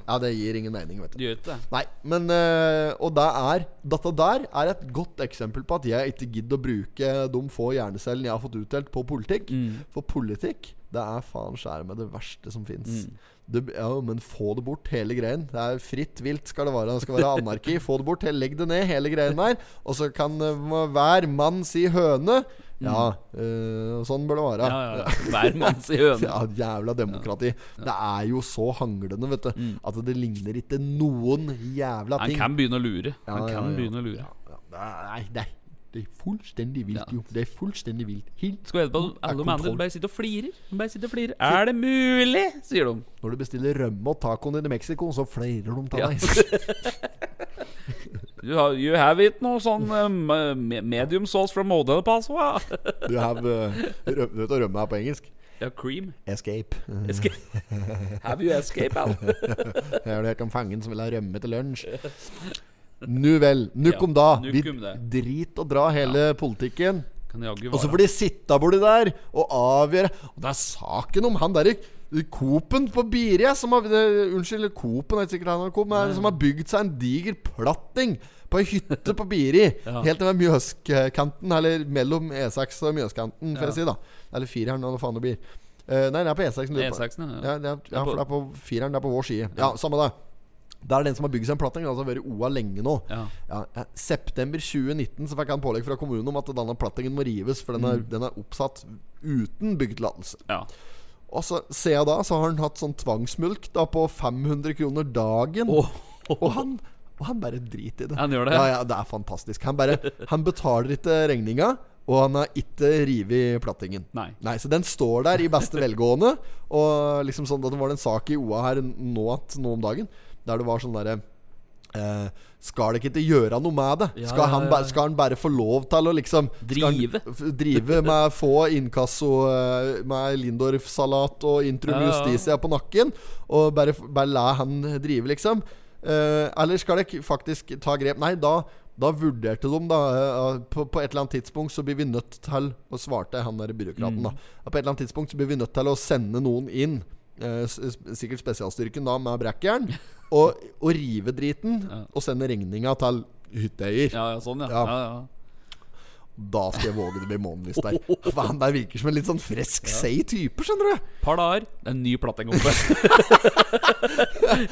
Ja, det gir ingen mening, vet du. Det gjør ikke det. Nei, men uh, Og det er Dette der er et godt eksempel på at jeg ikke gidder å bruke de få hjernecellene jeg har fått utdelt på politikk. Mm. For politikk, det er faen skjære meg det verste som fins. Mm. Ja, men få det bort, hele greien. Det er fritt vilt skal det være. Det skal være anarki. Få det bort, legg det ned, hele greien der. Og så kan øh, hver mann si høne. Ja, øh, sånn bør det være. Mm. Ja, ja, ja. Hver manns i høne. (laughs) Ja, jævla demokrati. Det er jo så hanglende, vet du, at det ligner ikke noen jævla ting. Han kan begynne å lure. Han kan begynne å lure. Ja. Nei, det er, fullstendig vilt, Ja. jo. Det er fullstendig vilt. Helt Skal vi på alle de andre bare sitter og flirer. De bare sitter og flirer. Er det mulig? sier de. Når du bestiller rømme og tacoen din i Mexico, så flirer de til Ja. (laughs) You have, you have it noe sånn uh, medium sauce from Model Paso? Du have uh, rømme, Du vet hva rømme er på engelsk? Ja, cream. Escape. Escape. (laughs) Have you escape, Al? (laughs) Har hørt om fangen som vil ha rømme til lunsj. Nu vel. Nuk Ja, om da. Vi drit og dra hele politikken. Og så får de sitte borti der og avgjøre. Og det er saken om han derre Coop-en på Biria som har Unnskyld, Coop-en er ikke sikkert han Coop, men som har bygd seg en diger platting på ei hytte på Biri. (laughs) Ja. Helt ved Mjøskanten, eller mellom E6 og Mjøskanten, får Ja. si. da Eller fireren, eller faen det blir. Uh, nei, det er på E6. lurer jeg på. E6, ja. Ja, det er, ja, for det er på fireren. Det er på vår side. Ja, samme det. Det er den som har bygd seg en platting. Altså har vært OA lenge nå. Ja. Ja, eh, September 2019 så fikk han pålegg fra kommunen om at denne plattingen må rives, for den er, den er oppsatt uten byggetillatelse. ja. Og så ser jeg da, så har han hatt sånn tvangsmulk da på 500 kroner dagen. Åh. Og han og han bare driter i det. Han gjør det? Ja, ja, det er fantastisk. Han bare Han betaler ikke regninga. Og han har ikke revet plattingen. Nei. Nei, Så den står der i beste velgående. Og liksom sånn Det var en sak i OA her nå, at, nå om dagen der det var sånn derre eh, skal det ikke gjøre noe med det? Ja, skal, han ja, ja. skal han bare få lov til å liksom Drive. drive med få inkasso eh, Med Lindorf-salat og Intrum. Justitia på nakken, og bare, bare la han drive, liksom? Uh, eller skal dere faktisk ta grep? Nei, da da vurderte de da uh, på, på et eller annet tidspunkt så blir vi nødt til Og svarte han der byråkraten da På et eller annet tidspunkt så blir vi nødt til å sende noen inn Sikkert spesialstyrken da med brekkjern (laughs) og, og rive driten Og sende regninga til hytteeier Ja, ja, sånn, ja. Ja. ja. ja, Da skal jeg våge det blir månedlist der (laughs) For han der virker som en litt sånn fresk seig type, skjønner du Par dager, det er en ny platting oppe. (laughs)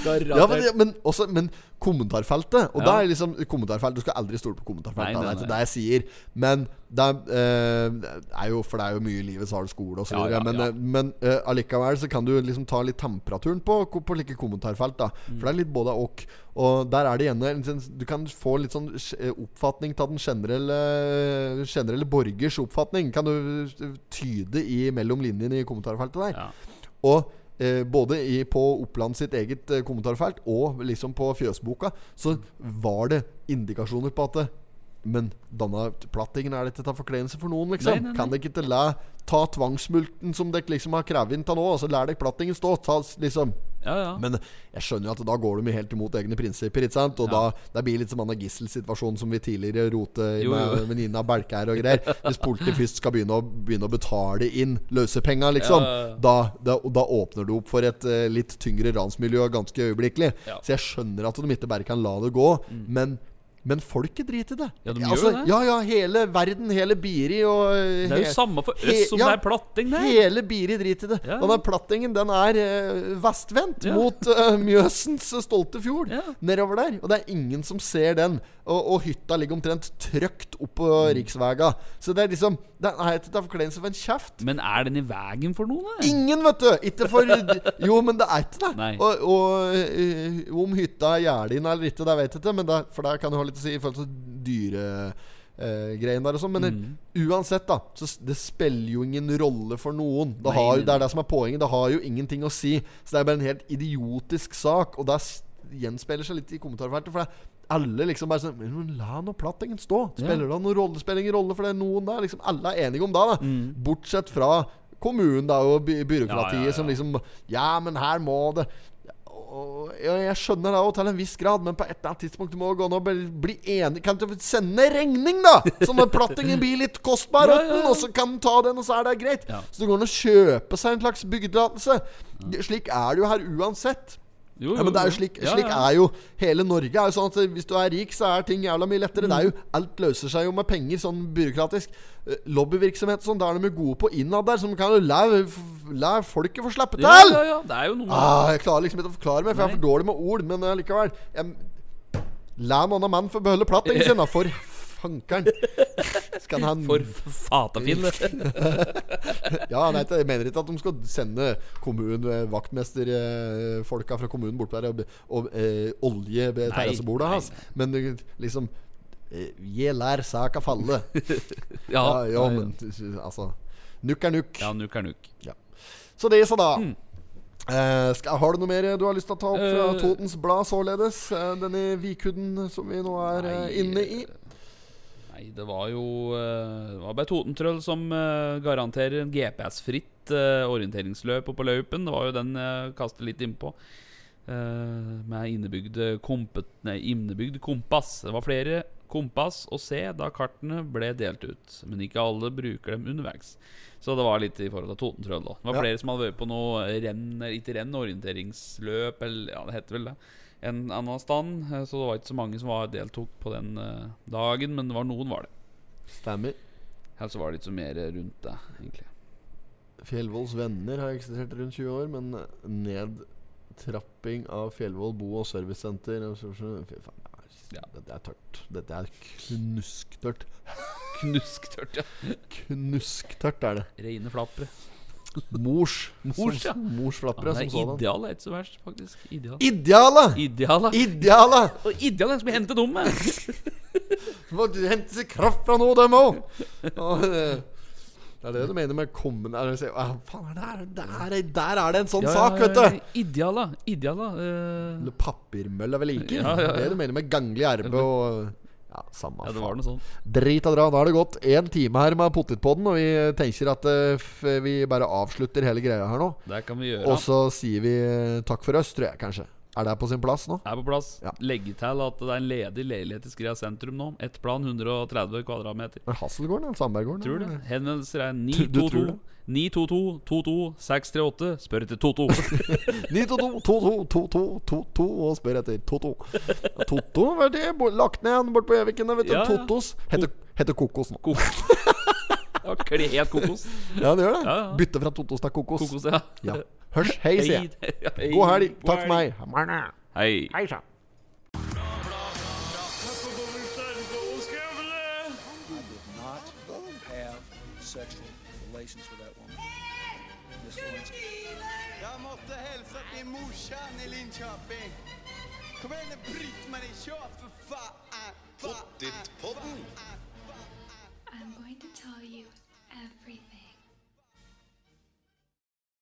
Ja, men, ja, men, også, men kommentarfeltet Og Ja. da er liksom kommentarfeltet Du skal aldri stole på kommentarfeltet Nei, nei, nei. Det er det jeg sier Men det er, eh, er jo For det er jo mye i livet, så har du skole og så Ja, ja, Men, ja. eh, men uh, allikevel så kan du liksom ta litt temperaturen på, på like kommentarfelt da Mm. For det er litt både og Og der er det gjerne sånn- Du kan få litt sånn oppfatning Til den generelle Generelle borgers oppfatning Kan du tyde i mellom linjene i kommentarfeltet der Ja. og eh, både i, på Oppland sitt eget eh, kommentarfelt og liksom på Fjøsboka, så var det indikasjoner på at Men denne plattingen er ikke til forkleinelse for noen, liksom. Nei, nei, nei. Kan dere ikke la ta tvangsmulten som dere liksom har krevet inn til nå, og så lær dere plattingen stå? Ta, liksom ja, ja. men jeg skjønner at da går de helt imot egne prinsipper. Ikke sant? Og Ja. da Det blir litt som Anna Gissel-situasjonen som vi tidligere rote Jo, jo. med venninna Belkær og greier. Hvis politiet først skal begynne å, begynne å betale inn løsepenga, liksom. Da, da, da åpner det opp for et uh, litt tyngre ransmiljø ganske øyeblikkelig. Mm. Så jeg skjønner at de ikke bare kan la det gå. Men men folket driter i det. Ja, de altså, gjør det. Ja, ja, hele verden, hele Biri og Det er jo samme for oss som ja, det er platting der. Hele Biri driter i det. Ja. den plattingen den er eh, vestvendt mot uh, Mjøsens stolte fjord. Nedover der. Og det er ingen som ser den. Og, og hytta ligger omtrent trygt oppå Mm. riksvega. Så det er liksom Det er til forkleinelse for en kjeft. Men er den i veien for noen? da? Ingen, vet du! Ikke for (laughs) Jo, men det er ikke det. Nei. Og, og eh, om hytta er gjerdet eller ikke, det vet jeg ikke. Men det, for der kan du ha litt å si i forhold til dyregreiene der og sånn. Men Mm. uansett, da. Så det spiller jo ingen rolle for noen. Det, Nei, har, nei, det er det som er poenget. Det har jo ingenting å si. Så det er bare en helt idiotisk sak. Og det gjenspeiler seg litt i kommentarfeltet. For det alle liksom bare sånn Men la nå plattingen stå. Spiller det noen rolle? Spiller ingen rolle, for det er noen der. Liksom alle er enige om det. da Mm. Bortsett fra kommunen da og by byråkratiet Ja, ja, ja. som liksom Ja, men her må det Jeg skjønner det òg til en viss grad, men på et eller annet tidspunkt Du må gå nå bli, bli enig Kan du sende regning, da? Sånn at plattingen blir litt kostbar, Ja, ja, ja. og så kan den ta den, og så er det greit. Så det går an å kjøpe seg en slags byggetillatelse. Slik er det jo her uansett. Jo, Ja, men det er jo slik, Ja, slik ja. er jo Hele Norge er jo sånn at hvis du er rik, så er ting jævla mye lettere. Det er jo Alt løser seg jo med penger, sånn byråkratisk. Eh, Lobbyvirksomhet sånn, det er de jo gode på innad der, som kan jo la, la folket få slappe til! Ja, ja, ja. Det er jo noe Ah, jeg klarer liksom ikke å forklare meg, for jeg er for dårlig med ord. Men uh, likevel jeg, La en annen mann få beholde plattingen sin, da. For fankeren. (laughs) Skal han For fatafinn. (laughs) Ja, nei, jeg mener ikke at de skal sende kommunen, eh, vaktmesterfolka fra kommunen bort der og, og eh, olje ved terrassebordet hans. Men eh, liksom eh, Jeg lær saka falle. (laughs) Ja, Ja, ja, ja, men altså Nukk er nukk. Ja, nukk er nuk. Så det, så da. Mm. Uh, skal, har du noe mer du har lyst til å ta opp fra uh, Totens Blad, således? Uh, denne Vikudden som vi nå er eh, inne i? Nei, det var jo eh, Det var bare Totentrøll som eh, garanterer en GPS-fritt eh, orienteringsløp oppå løypen. Det var jo den jeg kastet litt innpå. Med innebygd, kompet, nei, innebygd kompass. Det var flere kompass å se da kartene ble delt ut. Men ikke alle bruker dem underveis. Så det var litt i forhold til Totentrøll. da Det var Ja. flere som hadde vært på noe renn, ikke renn, orienteringsløp, eller ja, det heter vel det. En annen stand. eh, Så det var ikke så mange som var, deltok på den eh, dagen, men det var noen var det. Stemmer. Her så var det ikke så mer rundt det, egentlig. Fjellvolls venner har eksistert rundt 20 år, men nedtrapping av Fjellvoll bo- og servicesenter er- Ja. Dette er tørt. Dette er knusktørt. (laughs) Knusktørt, ja. Knusktørt er det. Reine flappere. Mors. Mors, ja. som, mors Ja, flappere det som sådan. ideal er ikke så verst, faktisk. Ideal. Ideala! Ideal. Ideala! Og ideal er den som vi hentet om med. (laughs) Må hente seg kraft fra noe, dem òg! Det er det du mener med kommende er si, «Ah, faen, der, der, der er det en sånn sak, vet du! Ideal, Ideala. Ideal, Papirmølla eh, Eller er vel like? Ja, ja, ja. Det er det du mener med ganglig erbe og Ja, samme ja, det var noe sånt. Drit og dra. Da har det gått én time her med potetpodden, og vi tenker at eh, vi bare avslutter hele greia her nå. Det kan vi gjøre. Og så sier vi eh, takk for oss, tror jeg kanskje. Er det på sin plass nå? er på plass. Ja. Legge til at det er en ledig leilighet i Skria sentrum nå. Ett plan, 130 kvadratmeter. Er Hasselgården eller Sandberggården? Tror det. Henvendelser er Du- du tror 922 det? 922 22 638. Spør etter Toto. 922 22 22 22 og spør etter Toto. Toto var det lagt ned igjen bort på Gjøviken. Vet du. Ja. Totos heter, heter Kokos nå. Ja, (laughs) kli- Helt kokos. Ja, det gjør det. Ja, ja. Bytte fra Totos til Kokos. Kokos, ja. Ja. Hørs, hei, sier jeg. Ja, hei. God helg. Takk for meg. Hei. Hei sann. I did not have sexual relations with that woman. Miss Lewinsky. Jag måste hälsa till morsan i Linköping. Kom igen nu Britt-Marie, kör för fan! Pottitpodden!